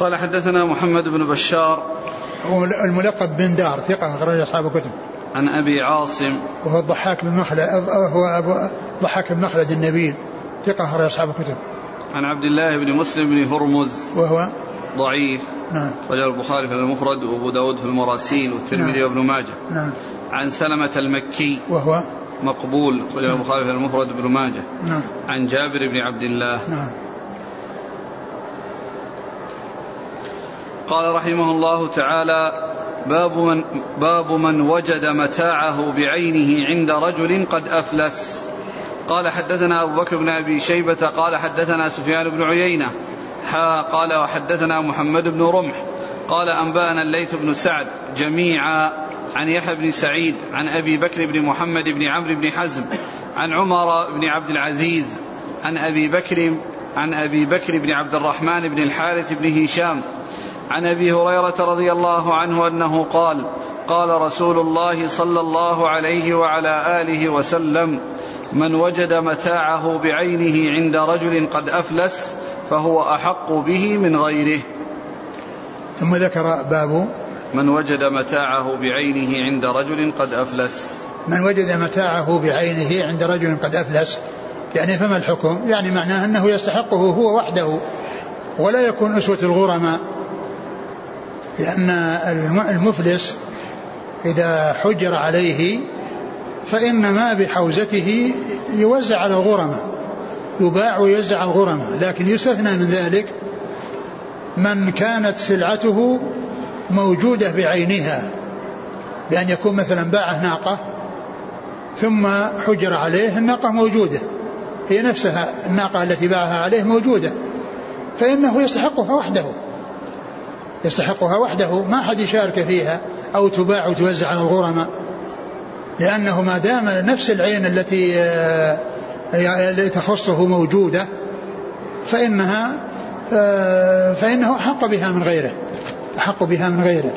قال حدثنا محمد بن بشار. هو الملقب بن دار ثقة أخرج أصحاب الكتب. عن أبي عاصم. وهو الضحاك بن مخلد هو أبو ضحاك بن مخلد النبيل ثقة أخرج أصحاب الكتب. عن عبد الله بن مسلم بن هرمز. وهو؟ ضعيف. نعم. رجل البخاري في المفرد وأبو داود في المراسيل والترمذي نعم. وابن ماجه. نعم. عن سلمة المكي. وهو؟ مقبول نعم. البخاري في المفرد وابن ماجه. نعم. عن جابر بن عبد الله. نعم. قال رحمه الله تعالى باب من باب من وجد متاعه بعينه عند رجل قد أفلس. قال حدثنا أبو بكر بن أبي شيبة قال حدثنا سفيان بن عيينة حا قال وحدثنا محمد بن رمح. قال أنبأنا الليث بن سعد جميعا عن يحيى بن سعيد عن أبي بكر بن محمد بن عمرو بن حزم عن عمر بن عبد العزيز عن أبي بكر عن أبي بكر بن عبد الرحمن بن الحارث بن هشام عن أبي هريرة رضي الله عنه أنه قال قال رسول الله صلى الله عليه وعلى آله وسلم من وجد متاعه بعينه عند رجل قد أفلس فهو أحق به من غيره ثم ذكر باب من وجد متاعه بعينه عند رجل قد أفلس. من وجد متاعه بعينه عند رجل قد أفلس. يعني فما الحكم؟ يعني معناه أنه يستحقه هو وحده ولا يكون أسوة الغرماء لأن المفلس إذا حجر عليه فإن ما بحوزته يوزع على الغرماء يباع ويوزع على الغرماء لكن يستثنى من ذلك من كانت سلعته موجودة بعينها بأن يكون مثلا باعه ناقة ثم حجر عليه الناقة موجودة هي نفسها الناقة التي باعها عليه موجودة فإنه يستحقها وحده. يستحقها وحده ما أحد يشارك فيها أو تباع وتوزع على الغرماء لأنه ما دام نفس العين التي آه، تخصه موجودة فإنها فإنه أحق بها من غيره. أحق بها من غيره.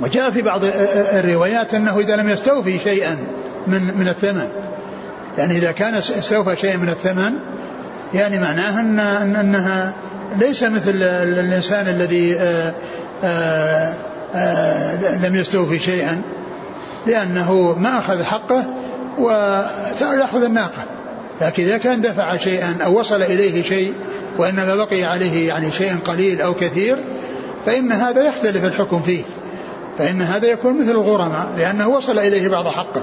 وجاء في بعض الروايات أنه إذا لم يستوفي شيئا من من الثمن. يعني إذا كان استوفى شيئا من الثمن يعني معناه أن أنها ليس مثل الإنسان الذي آآ آآ لم يستوفي شيئا لأنه ما أخذ حقه ويأخذ الناقة. لكن إذا كان دفع شيئا أو وصل إليه شيء وإنما بقي عليه يعني شيء قليل أو كثير فإن هذا يختلف الحكم فيه. فإن هذا يكون مثل الغرماء لأنه وصل إليه بعض حقه.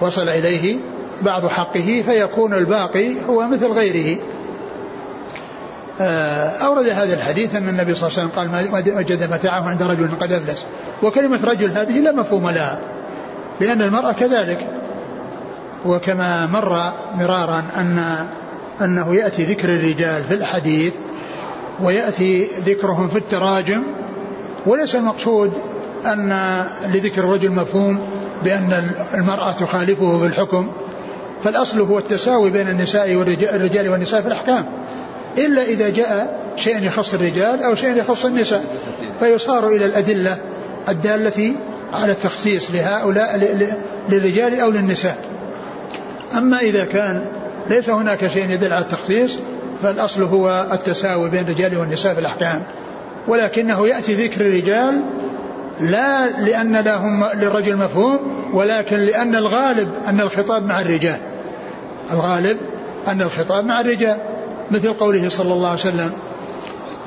وصل إليه بعض حقه فيكون الباقي هو مثل غيره. آه، أورد هذا الحديث أن النبي صلى الله عليه وسلم قال ما وجد متاعه عند رجل قد أفلس. وكلمة رجل هذه لا مفهوم لها لأن المرأة كذلك. وكما مر مرارا أن أنه يأتي ذكر الرجال في الحديث ويأتي ذكرهم في التراجم وليس المقصود أن لذكر الرجل مفهوم بأن المرأة تخالفه في الحكم فالأصل هو التساوي بين النساء والرجال والنساء في الأحكام. إلا إذا جاء شيء يخص الرجال أو شيء يخص النساء فيصار إلى الأدلة الدالة على التخصيص لهؤلاء للرجال أو للنساء. أما إذا كان ليس هناك شيء يدل على التخصيص فالأصل هو التساوي بين الرجال والنساء في الأحكام. ولكنه يأتي ذكر الرجال لا لأن لهم للرجل مفهوم ولكن لأن الغالب أن الخطاب مع الرجال. الغالب أن الخطاب مع الرجال. مثل قوله صلى الله عليه وسلم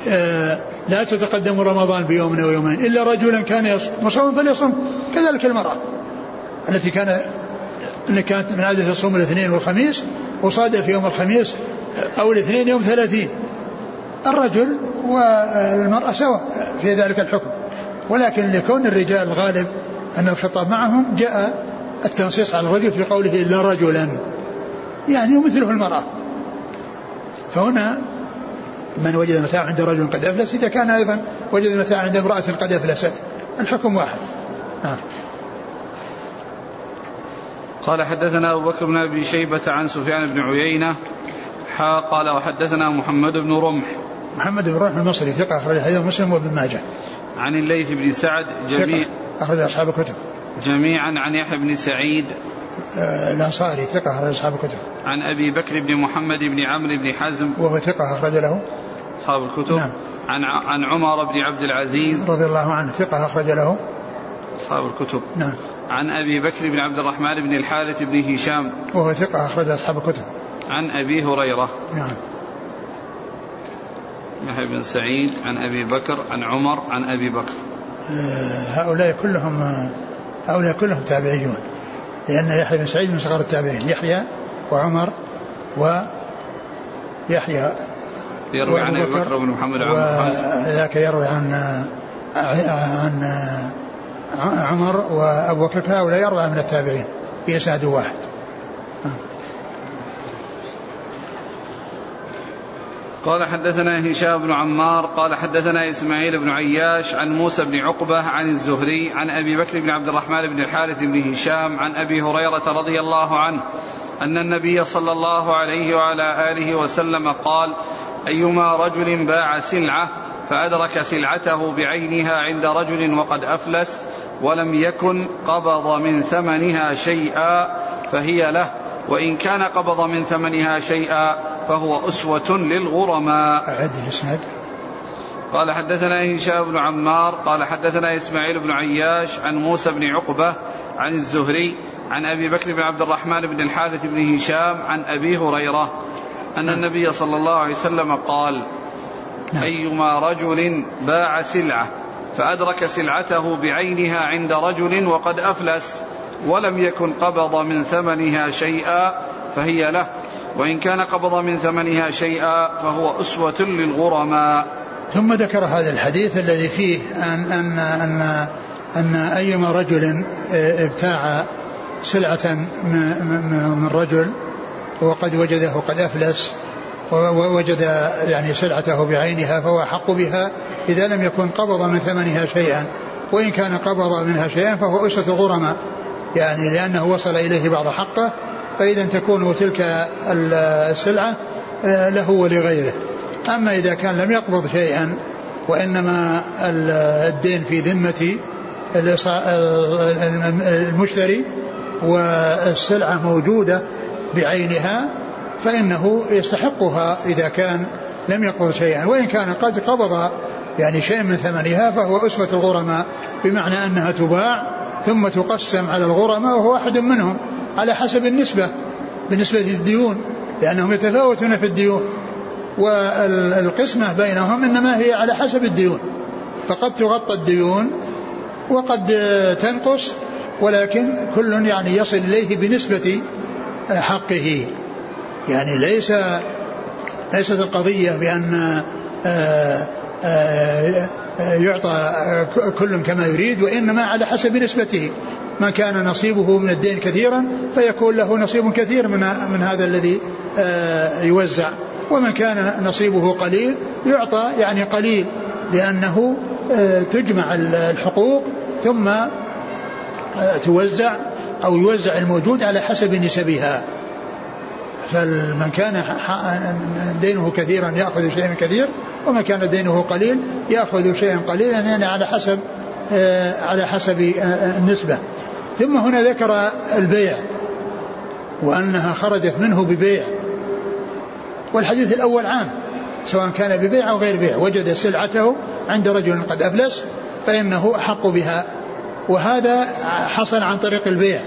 آه، لا تتقدم رمضان بيوم أو يومين. إلا رجلا كان مصوم فليصم كذلك المرأة التي كان اللي كانت من عادة تصوم الاثنين والخميس وصادف يوم الخميس أو الاثنين يوم ثلاثين. الرجل والمرأة سواء في ذلك الحكم. ولكن لكون الرجال غالب أن الخطاب معهم جاء التنصيص على الرجل في قوله إلا رجلا. يعني مثله المرأة. فهنا من وجد متاع عند رجل قد أفلس إذا كان أيضا وجد متاع عند امرأة قد أفلست. الحكم واحد. نعم قال حدثنا أبو بكر بن أبي شيبة عن سفيان بن عيينة حا قال وحدثنا محمد بن رمح. محمد بن رمح المصري ثقة أخرج حديث مسلم وابن ماجه. عن الليث بن سعد جميع أخرج أصحاب الكتب. جميعا عن يحيى بن سعيد. آه، الأنصاري ثقة أخرج أصحاب الكتب. عن أبي بكر بن محمد بن عمرو بن حزم. وهو ثقة أخرج له. أصحاب الكتب. نعم. عن عن عمر بن عبد العزيز. رضي الله عنه ثقة أخرج له. أصحاب الكتب. نعم. عن أبي بكر بن عبد الرحمن بن الحارث بن هشام. وهو ثقة أخرج أصحاب الكتب. عن أبي هريرة. نعم. يحيى بن سعيد عن أبي بكر عن عمر عن أبي بكر. آه، هؤلاء كلهم هؤلاء كلهم تابعيون. لأن يحيى بن سعيد من صغار التابعين. يحيى وعمر ويحيى يروي عن أبي بكر بن محمد وذاك يروي عن عن عمر وأبو بكر هؤلاء يروي من التابعين في إسناد واحد. قال حدثنا هشام بن عمار قال حدثنا إسماعيل بن عياش عن موسى بن عقبة عن الزهري عن أبي بكر بن عبد الرحمن بن الحارث بن هشام عن أبي هريرة رضي الله عنه أن النبي صلى الله عليه وعلى آله وسلم قال أيما رجل باع سلعة فأدرك سلعته بعينها عند رجل وقد أفلس ولم يكن قبض من ثمنها شيئا فهي له وإن كان قبض من ثمنها شيئا فهو أسوة للغرماء أعد الإسناد قال حدثنا هشام بن عمار قال حدثنا إسماعيل بن عياش عن موسى بن عقبة عن الزهري عن أبي بكر بن عبد الرحمن بن الحارث بن هشام عن أبي هريرة أن نعم. النبي صلى الله عليه وسلم قال نعم. أيما رجل باع سلعة فأدرك سلعته بعينها عند رجل وقد أفلس ولم يكن قبض من ثمنها شيئا فهي له وإن كان قبض من ثمنها شيئا فهو أسوة للغرماء. ثم ذكر هذا الحديث الذي فيه أن أن أن أن أيما رجل ابتاع سلعة من رجل وقد وجده قد أفلس ووجد يعني سلعته بعينها فهو أحق بها إذا لم يكن قبض من ثمنها شيئا. وإن كان قبض منها شيئا فهو أسوة الغرماء يعني لأنه وصل إليه بعض حقه فإذا تكون تلك السلعة آه، له ولغيره. أما إذا كان لم يقبض شيئا وإنما الدين في ذمة المشتري والسلعة موجودة بعينها فإنه يستحقها إذا كان لم يقبض شيئا. وإن كان قد قبض يعني شيء من ثمنها فهو أسوة الغرماء بمعنى أنها تباع ثم تقسم على الغرماء وهو واحد منهم على حسب النسبة بالنسبة للديون لأنهم يتفاوتون في الديون. والقسمة بينهم إنما هي على حسب الديون. فقد تغطى الديون وقد تنقص ولكن كل يعني يصل إليه بنسبة حقه. يعني ليس ليست القضية بأن آه، آه، يعطى كل كما يريد وإنما على حسب نسبته. من كان نصيبه من الدين كثيرا فيكون له نصيب كثير من من هذا الذي آه، يوزع. ومن كان نصيبه قليل يعطى يعني قليل لأنه تجمع الحقوق ثم توزع أو يوزع الموجود على حسب نسبها. فمن كان دينه كثيرا يأخذ شيئا كثير ومن كان دينه قليل يأخذ شيئا قليلا يعني على حسب آه، على حسب آه، النسبة. ثم هنا ذكر البيع وأنها خرجت منه ببيع. والحديث الأول عام سواء كان ببيع أو غير بيع وجد سلعته عند رجل قد أفلس فإنه أحق بها. وهذا حصل عن طريق البيع.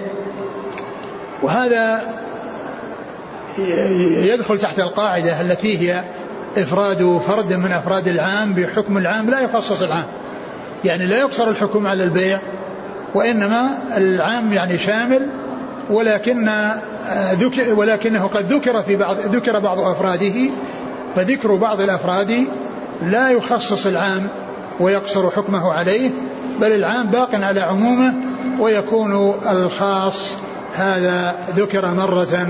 وهذا يدخل تحت القاعدة التي هي إفراد فرد من أفراد العام بحكم العام لا يخصص العام. يعني لا يقصر الحكم على البيع وإنما العام يعني شامل ولكن ولكنه قد ذكر في بعض ذكر بعض أفراده فذكر بعض الأفراد لا يخصص العام ويقصر حكمه عليه بل العام باق على عمومه ويكون الخاص. هذا ذكر مرة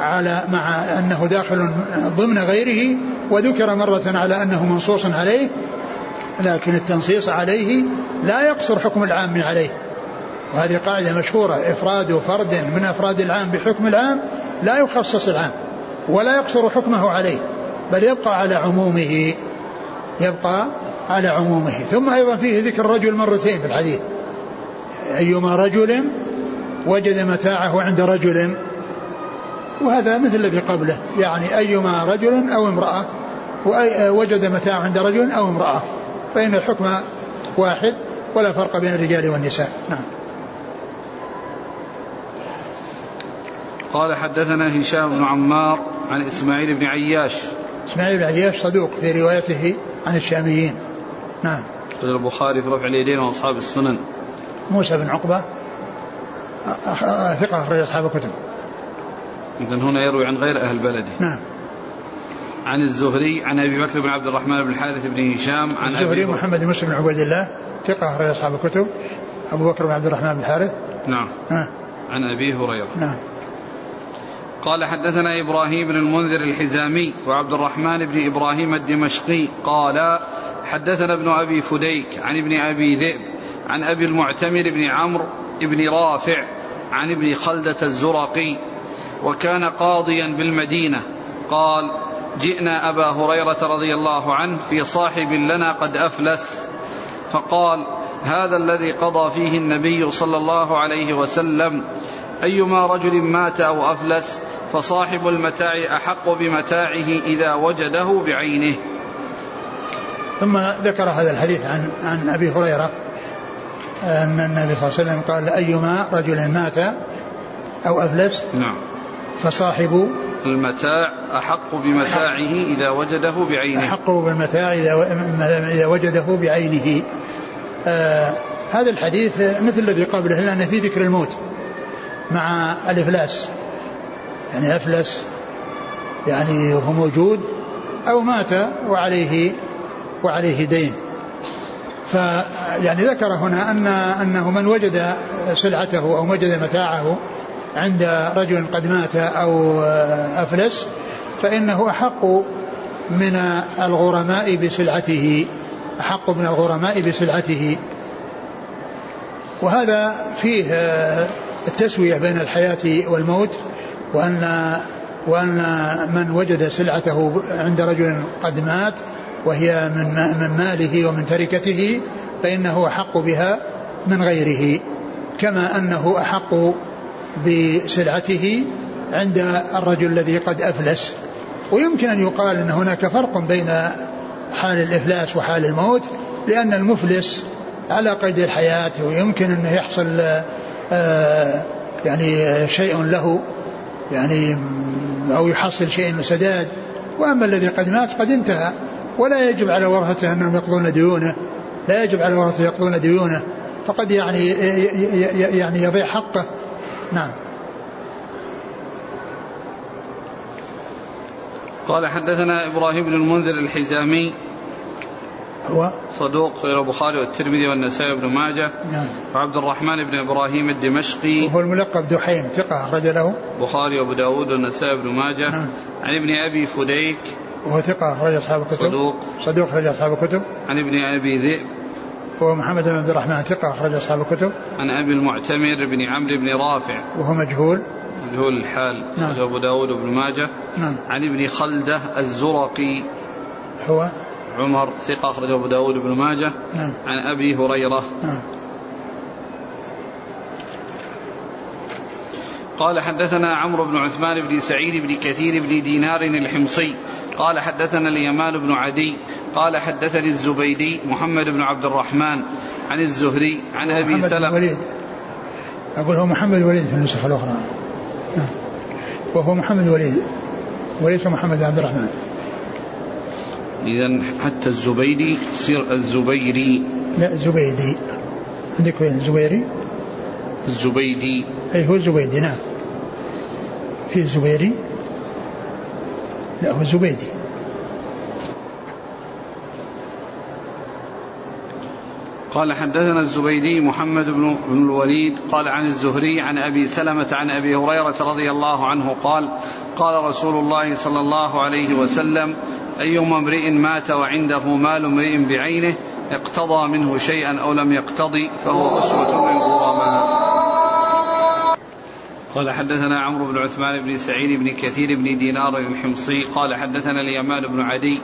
على مع أنه داخل ضمن غيره وذكر مرة على أنه منصوص عليه لكن التنصيص عليه لا يقصر حكم العام عليه. وهذه قاعدة مشهورة إفراد فرد من أفراد العام بحكم العام لا يخصص العام ولا يقصر حكمه عليه بل يبقى على عمومه يبقى على عمومه. ثم أيضا فيه ذكر الرجل مرتين في الحديث. أيما رجل وجد متاعه عند رجل وهذا مثل الذي قبله يعني أيما رجل أو امرأة وجد متاع عند رجل أو امرأة فإن الحكم واحد ولا فرق بين الرجال والنساء. نعم. قال حدثنا هشام بن عمار عن إسماعيل بن عياش. إسماعيل بن عياش صدوق في روايته عن الشاميين. نعم. البخاري في رفع اليدين وأصحاب السنن. موسى بن عقبة ثقة أخرج أصحاب الكتب. إذا هنا يروي عن غير أهل بلده. نعم. عن الزهري عن أبي بكر بن عبد الرحمن بن الحارث بن هشام عن الزهري محمد بن مسلم بن عبيد الله ثقة أخرج أصحاب الكتب. أبو بكر بن عبد الرحمن بن الحارث. نعم. آه. عن أبي هريرة. نعم. قال حدثنا إبراهيم بن المنذر الحزامي وعبد الرحمن بن إبراهيم الدمشقي قال حدثنا ابن أبي فديك عن ابن أبي ذئب عن أبي المعتمر بن عمرو بن رافع عن ابن خلدة الزرقي وكان قاضيا بالمدينة. قال جئنا أبا هريرة رضي الله عنه في صاحب لنا قد أفلس. فقال هذا الذي قضى فيه النبي صلى الله عليه وسلم. أيما رجل مات أو أفلس فصاحب المتاع أحق بمتاعه إذا وجده بعينه. ثم ذكر هذا الحديث عن عن أبي هريرة أن النبي صلى الله عليه وسلم قال أيما رجل مات أو أفلس نعم. فصاحب المتاع أحق بمتاعه إذا وجده بعينه. أحق بالمتاع إذا وجده بعينه. آه هذا الحديث مثل الذي قبله لأن في ذكر الموت مع الإفلاس. يعني أفلس يعني هو موجود أو مات وعليه وعليه دين. فيعني ذكر هنا أن أنه من وجد سلعته أو وجد متاعه عند رجل قد مات أو أفلس فإنه أحق من الغرماء بسلعته أحق من الغرماء بسلعته. وهذا فيه التسوية بين الحياة والموت وأن وأن من وجد سلعته عند رجل قد مات وهي من من ماله ومن تركته فإنه أحق بها من غيره. كما أنه أحق بسلعته عند الرجل الذي قد أفلس. ويمكن أن يقال أن هناك فرق بين حال الإفلاس وحال الموت لأن المفلس على قيد الحياة ويمكن أنه يحصل آه، يعني شيء له يعني أو يحصل شيء من سداد. وأما الذي قد مات قد انتهى ولا يجب على ورثته أنهم يقضون ديونه لا يجب على ورثته يقضون ديونه. فقد يعني يعني يضيع حقه. نعم. قال حدثنا إبراهيم بن المنذر الحزامي. هو؟ صدوق غير البخاري والترمذي والنسائي بن ماجه. نعم. وعبد الرحمن بن إبراهيم الدمشقي. وهو الملقب دحيم ثقة أخرج له. البخاري وأبو داود والنسائي بن ماجه. نعم. عن ابن أبي فديك. وهو ثقة أخرج أصحاب الكتب. صدوق. صدوق أخرج أصحاب الكتب. عن ابن أبي ذئب. وهو محمد بن عبد الرحمن ثقة أخرج أصحاب الكتب. عن أبي المعتمر بن عمرو بن رافع. وهو مجهول. مجهول الحال. نعم. أبو داود وابن ماجه. نعم. عن ابن خلدة الزرقي. هو؟ عمر ثقة أخرجه أبو داود بن ماجه. نعم. عن أبي هريرة. نعم. قال حدثنا عمرو بن عثمان بن سعيد بن كثير بن دينار الحمصي. قال حدثنا اليمان بن عدي. قال حدثني الزبيدي محمد بن عبد الرحمن عن الزهري عن أبي سلمة. الوليد أقول هو محمد الوليد في النسخ الأخرى. نعم. وهو محمد الوليد وليس محمد عبد الرحمن. إذا حتى الزبيدي يصير الزبيري. لا زبيدي. عندك وين؟ زبيري؟ الزبيدي. أي هو الزبيدي نعم. في الزبيري؟ لا هو الزبيدي. قال حدثنا الزبيدي محمد بن بن الوليد قال عن الزهري عن أبي سلمة عن أبي هريرة رضي الله عنه قال قال رسول الله صلى الله عليه وسلم أيما امرئ مات وعنده مال امرئ بعينه اقتضى منه شيئا أو لم يقتضي فهو أسوة للغرماء قال حدثنا عمرو بن عثمان بن سعيد بن كثير بن دينار الحمصي قال حدثنا اليمان بن عدي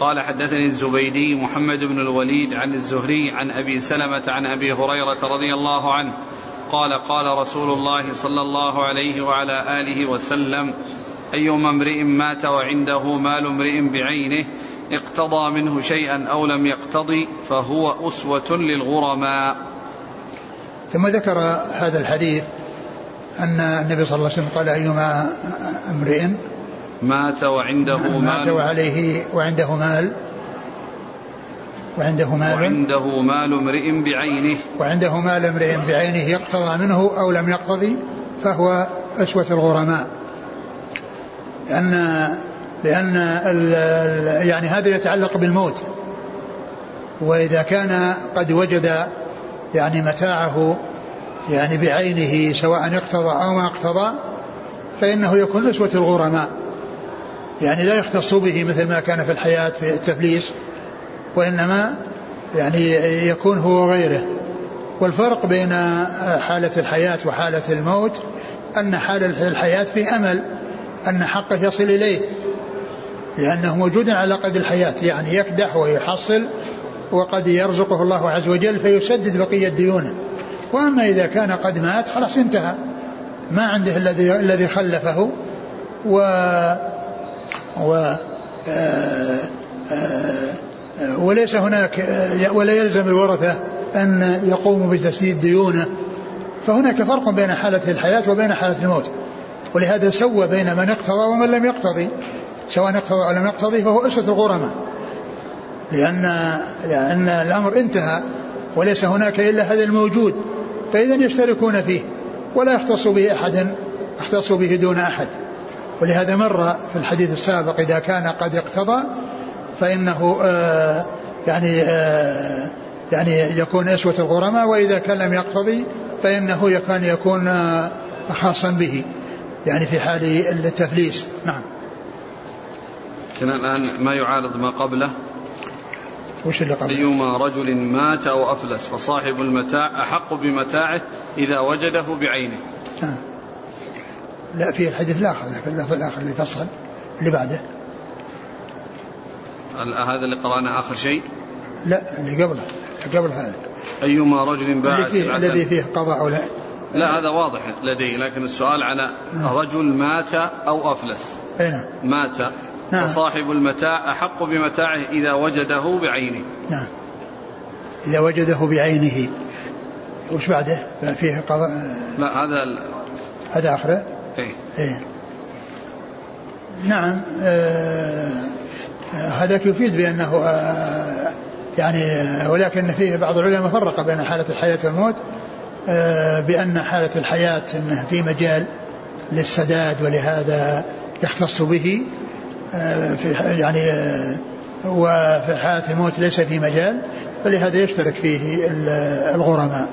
قال حدثني الزبيدي محمد بن الوليد عن الزهري عن أبي سلمة عن أبي هريرة رضي الله عنه قال قال رسول الله صلى الله عليه وعلى آله وسلم أيما امرئ مات وعنده مال امرئ بعينه اقتضى منه شيئا أو لم يقتضي فهو أسوة للغرماء. ثم ذكر هذا الحديث أن النبي صلى الله عليه وسلم قال أيما امرئ مات وعنده مات مال. وعليه وعنده مال. وعنده مال. وعنده مال امرئ بعينه. وعنده مال امرئ بعينه يقتضى منه أو لم يقتضي فهو أسوة الغرماء. لأن لأن يعني هذا يتعلق بالموت. وإذا كان قد وجد يعني متاعه يعني بعينه سواء اقتضى أو ما اقتضى فإنه يكون أسوة الغرماء. يعني لا يختص به مثل ما كان في الحياة في التفليس وإنما يعني يكون هو غيره والفرق بين حالة الحياة وحالة الموت أن حالة الحياة في أمل أن حقه يصل إليه لأنه موجود على قد الحياة يعني يكدح ويحصل وقد يرزقه الله عز وجل فيسدد بقية ديونه. وأما إذا كان قد مات خلاص انتهى. ما عنده الذي الذي خلفه و و آه، آه، وليس هناك ولا يلزم الورثة أن يقوموا بتسديد ديونه. فهناك فرق بين حالة الحياة وبين حالة الموت. ولهذا سوى بين من اقتضى ومن لم يقتضي. سواء اقتضى أو لم يقتضي فهو أسوة الغرماء. لأن لأن الأمر انتهى وليس هناك إلا هذا الموجود. فإذا يشتركون فيه ولا يختص به أحد يختص به دون أحد. ولهذا مر في الحديث السابق إذا كان قد اقتضى فإنه آه يعني آه يعني يكون أسوة الغرماء وإذا كان لم يقتضي فإنه يكون يكون آه خاصا به يعني في حال التفليس. نعم. كان الآن ما يعارض ما قبله؟ وش اللي قبل أيما رجل مات أو أفلس فصاحب المتاع أحق بمتاعه إذا وجده بعينه. نعم. لا في الحديث الآخر ذاك اللفظ الآخر اللي فصل اللي بعده. هذا اللي قرأنا آخر شيء؟ لا اللي قبله قبل هذا. أيما رجل باع الذي فيه, الذي فيه قضاء أو لا؟ لا هذا واضح لدي لكن السؤال على رجل مات أو أفلس. أي نعم. مات. نعم. فصاحب المتاع أحق بمتاعه إذا وجده بعينه. نعم. إذا وجده بعينه. وش بعده؟ فيه قضاء؟ لا هذا ال... هذا آخره. إيه. إيه. نعم آه هذا يفيد بأنه آه يعني ولكن فيه بعض العلماء فرق بين حالة الحياة والموت آه بأن حالة الحياة أنه في مجال للسداد ولهذا يختص به آه في يعني آه وفي حالة الموت ليس في مجال فلهذا يشترك فيه الغرماء.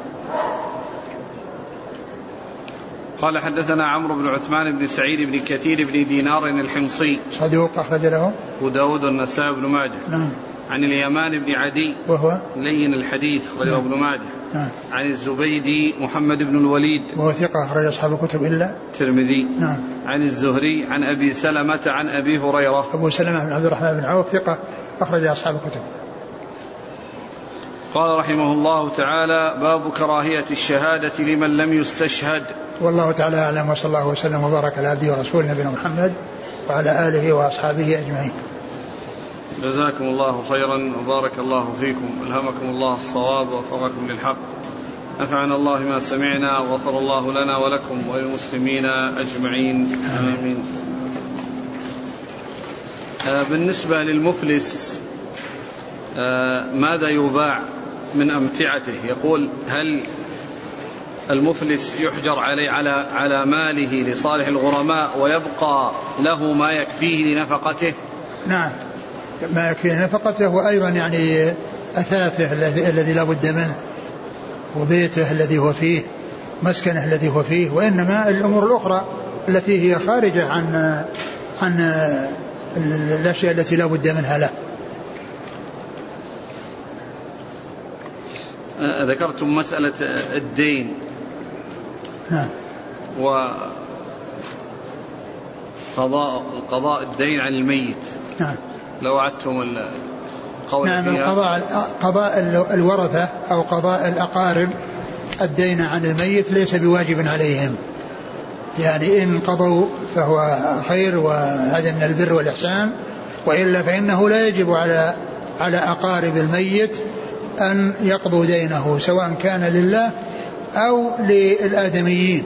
قال حدثنا عمرو بن عثمان بن سعيد بن كثير بن دينار الحمصي. صدوق أخرج له؟ أبو داود والنسائي بن ماجه. نعم. عن اليمان بن عدي. وهو؟ لين الحديث أخرجه نعم. ابن ماجه. نعم. عن الزبيدي محمد بن الوليد. وهو ثقة أخرج أصحاب الكتب إلا؟ الترمذي. نعم. عن الزهري عن أبي سلمة عن أبي هريرة. أبو سلمة بن عبد الرحمن بن عوف ثقة أخرج أصحاب الكتب. قال رحمه الله تعالى باب كراهية الشهادة لمن لم يستشهد. والله تعالى أعلم وصلى الله وسلم وبارك على عبده ورسوله نبينا محمد وعلى آله وأصحابه أجمعين. جزاكم الله خيرا وبارك الله فيكم. ألهمكم الله الصواب ووفقكم للحق. نفعنا الله ما سمعنا وغفر الله لنا ولكم وللمسلمين أجمعين. آمين. آه، بالنسبة للمفلس آه، ماذا يباع من أمتعته؟ يقول هل المفلس يحجر عليه على على ماله لصالح الغرماء ويبقى له ما يكفيه لنفقته. نعم. ما يكفي نفقته وأيضا يعني أثاثه الذي الذي لا بد منه وبيته الذي هو فيه مسكنه الذي هو فيه وإنما الأمور الأخرى التي هي خارجة عن عن الأشياء التي لا بد منها له. ذكرتم مسألة الدين. نعم. و قضاء قضاء الدين عن الميت. نعم. لو أعدتم القول نعم فيها. القضاء قضاء الورثة أو قضاء الأقارب الدين عن الميت ليس بواجب عليهم. يعني إن قضوا فهو خير وهذا من البر والإحسان وإلا فإنه لا يجب على على أقارب الميت أن يقضوا دينه سواء كان لله أو للآدميين.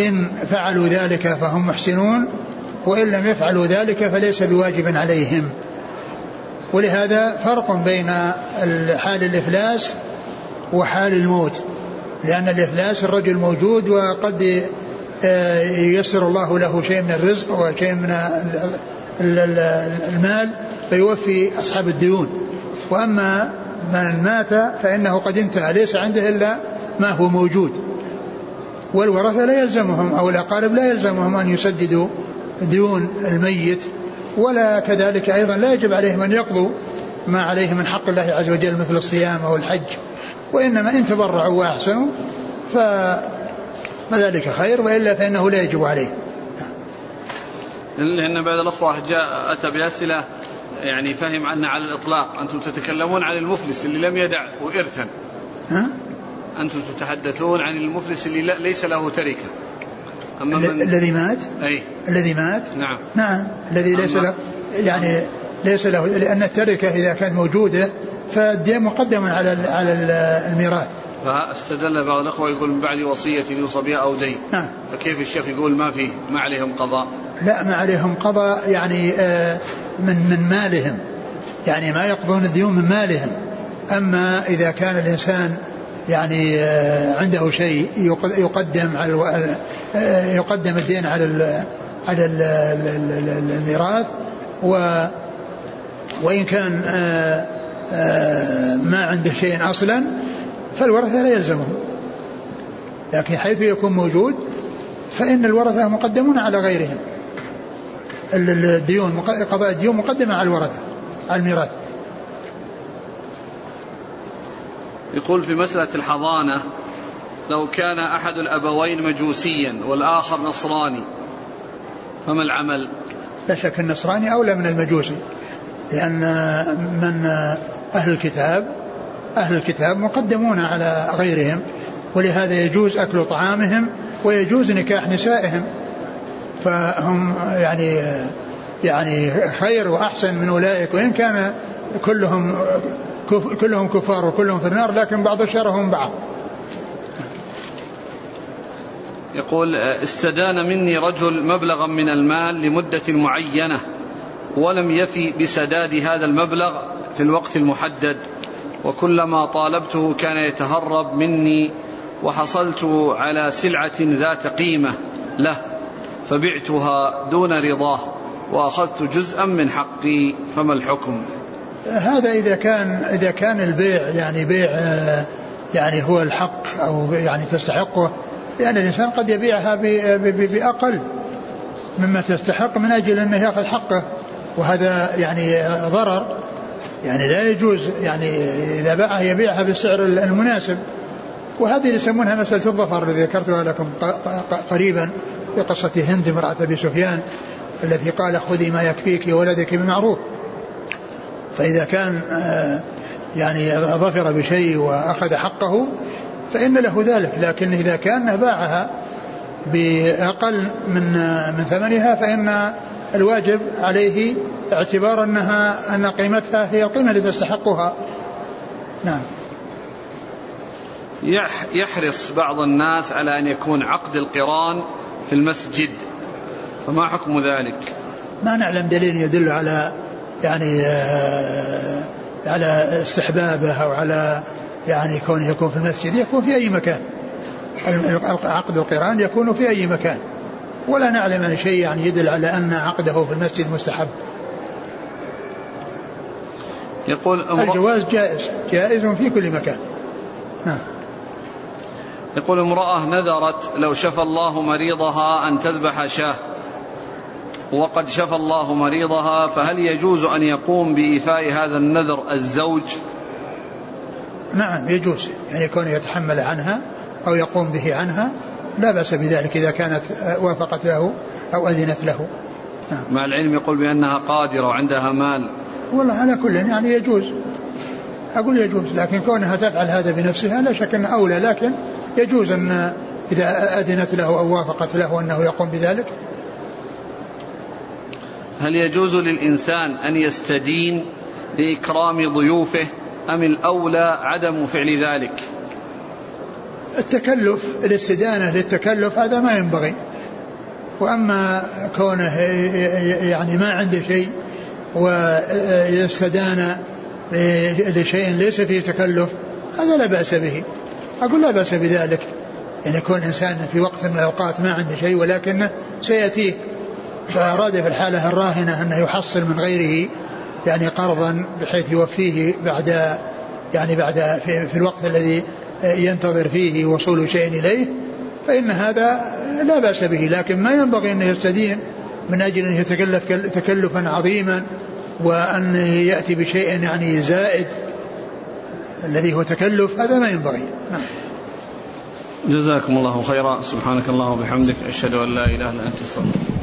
إن فعلوا ذلك فهم محسنون وإن لم يفعلوا ذلك فليس بواجب عليهم. ولهذا فرق بين حال الإفلاس وحال الموت. لأن الإفلاس الرجل موجود وقد آه، ييسر الله له شيء من الرزق وشيء من المال فيوفي أصحاب الديون. وأما من مات فإنه قد انتهى ليس عنده إلا ما هو موجود. والورثة لا يلزمهم أو الأقارب لا يلزمهم أن يسددوا ديون الميت ولا كذلك أيضا لا يجب عليهم أن يقضوا ما عليه من حق الله عز وجل مثل الصيام أو الحج. وإنما إن تبرعوا وأحسنوا فذلك خير وإلا فإنه لا يجب عليه. لأن بعض الأخوة جاء أتى بأسئلة يعني فهم أن على الإطلاق أنتم تتكلمون عن المفلس اللي لم يدع إرثا ها؟ أنتم تتحدثون عن المفلس اللي ليس له تركة. أما من الذي مات؟ أي. الذي مات؟ نعم. نعم. الذي ليس له يعني ليس له لأن التركة إذا كانت موجودة فالدين مقدم على على الميراث. فاستدل بعض الأخوة يقول من بعد وصية يوصى بها أو دين. نعم. فكيف الشيخ يقول ما في ما عليهم قضاء؟ لا ما عليهم قضاء. يعني آه من من مالهم. يعني ما يقضون الديون من مالهم. أما إذا كان الإنسان يعني آه، عنده شيء يقدم على آه، يقدم الدين على على الميراث و وإن كان آه، ما عنده شيء أصلا فالورثة لا يلزمهم لكن حيث يكون موجود فإن الورثة مقدمون على غيرهم. الديون قضاء الديون مقدمة على الورثة على الميراث يقول في مسألة الحضانة لو كان أحد الأبوين مجوسيا والآخر نصراني فما العمل؟ لا شك النصراني أولى من المجوسي لأن من أهل الكتاب أهل الكتاب مقدمون على غيرهم ولهذا يجوز أكل طعامهم ويجوز نكاح نسائهم فهم يعني يعني خير وأحسن من أولئك وإن كان كلهم كلهم كفار وكلهم في النار لكن بعض شرهم بعض. يقول استدان مني رجل مبلغا من المال لمدة معينة ولم يفي بسداد هذا المبلغ في الوقت المحدد وكلما طالبته كان يتهرب مني وحصلت على سلعة ذات قيمة له فبعتها دون رضاه وأخذت جزءا من حقي فما الحكم؟ هذا إذا كان إذا كان البيع يعني بيع يعني هو الحق أو يعني تستحقه لأن الإنسان قد يبيعها بأقل مما تستحق من أجل أنه يأخذ حقه وهذا يعني ضرر. يعني لا يجوز يعني إذا باعها يبيعها بالسعر المناسب. وهذه يسمونها مسألة الظفر الذي ذكرتها لكم قريبا. في قصة هند امرأة أبي سفيان التي قال خذي ما يكفيك ولدك بمعروف. فإذا كان آه، يعني ظفر بشيء وأخذ حقه فإن له ذلك لكن إذا كان باعها بأقل من من ثمنها فإن الواجب عليه اعتبار أنها أن قيمتها هي القيمة التي تستحقها. نعم. يحرص بعض الناس على أن يكون عقد القران في المسجد. فما حكم ذلك؟ ما نعلم دليل يدل على يعني آه، على استحبابه أو على يعني كونه يكون في المسجد. يكون في أي مكان. عقد القرآن يكون في أي مكان. ولا نعلم عن شيء يعني يدل على أن عقده في المسجد مستحب. يقول الجواز جائز. جائز في كل مكان. نعم. يقول امرأة نذرت لو شفى الله مريضها أن تذبح شاة. وقد شفى الله مريضها فهل يجوز أن يقوم بإيفاء هذا النذر الزوج؟ نعم يجوز. يعني كونه يتحمل عنها أو يقوم به عنها لا بأس بذلك إذا كانت وافقت له أو أذنت له. نعم. مع العلم يقول بأنها قادرة وعندها مال. والله على كل يعني يجوز. أقول يجوز لكن كونها تفعل هذا بنفسها لا شك أنه أولى لكن يجوز أن إذا أذنت له أو وافقت له أنه يقوم بذلك. هل يجوز للإنسان أن يستدين لإكرام ضيوفه؟ أم الأولى عدم فعل ذلك؟ التكلف الاستدانة للتكلف هذا ما ينبغي. وأما كونه يعني ما عنده شيء ويستدان لشيء ليس فيه تكلف هذا لا بأس به. أقول لا بأس بذلك. يعني يكون إنسان في وقت من الأوقات ما عنده شيء ولكنه سيأتيه. فأراد في الحالة الراهنة أنه يحصل من غيره يعني قرضا بحيث يوفيه بعد يعني بعد في, في الوقت الذي ينتظر فيه وصول شيء إليه فإن هذا لا بأس به. لكن ما ينبغي أن يستدين من أجل أن يتكلف تكلفا عظيما. وأن يأتي بشيء يعني زائد الذي هو تكلف هذا ما ينبغي. نعم. جزاكم الله خيرا. سبحانك اللهم وبحمدك أشهد أن لا إله إلا أنت أستغفرك.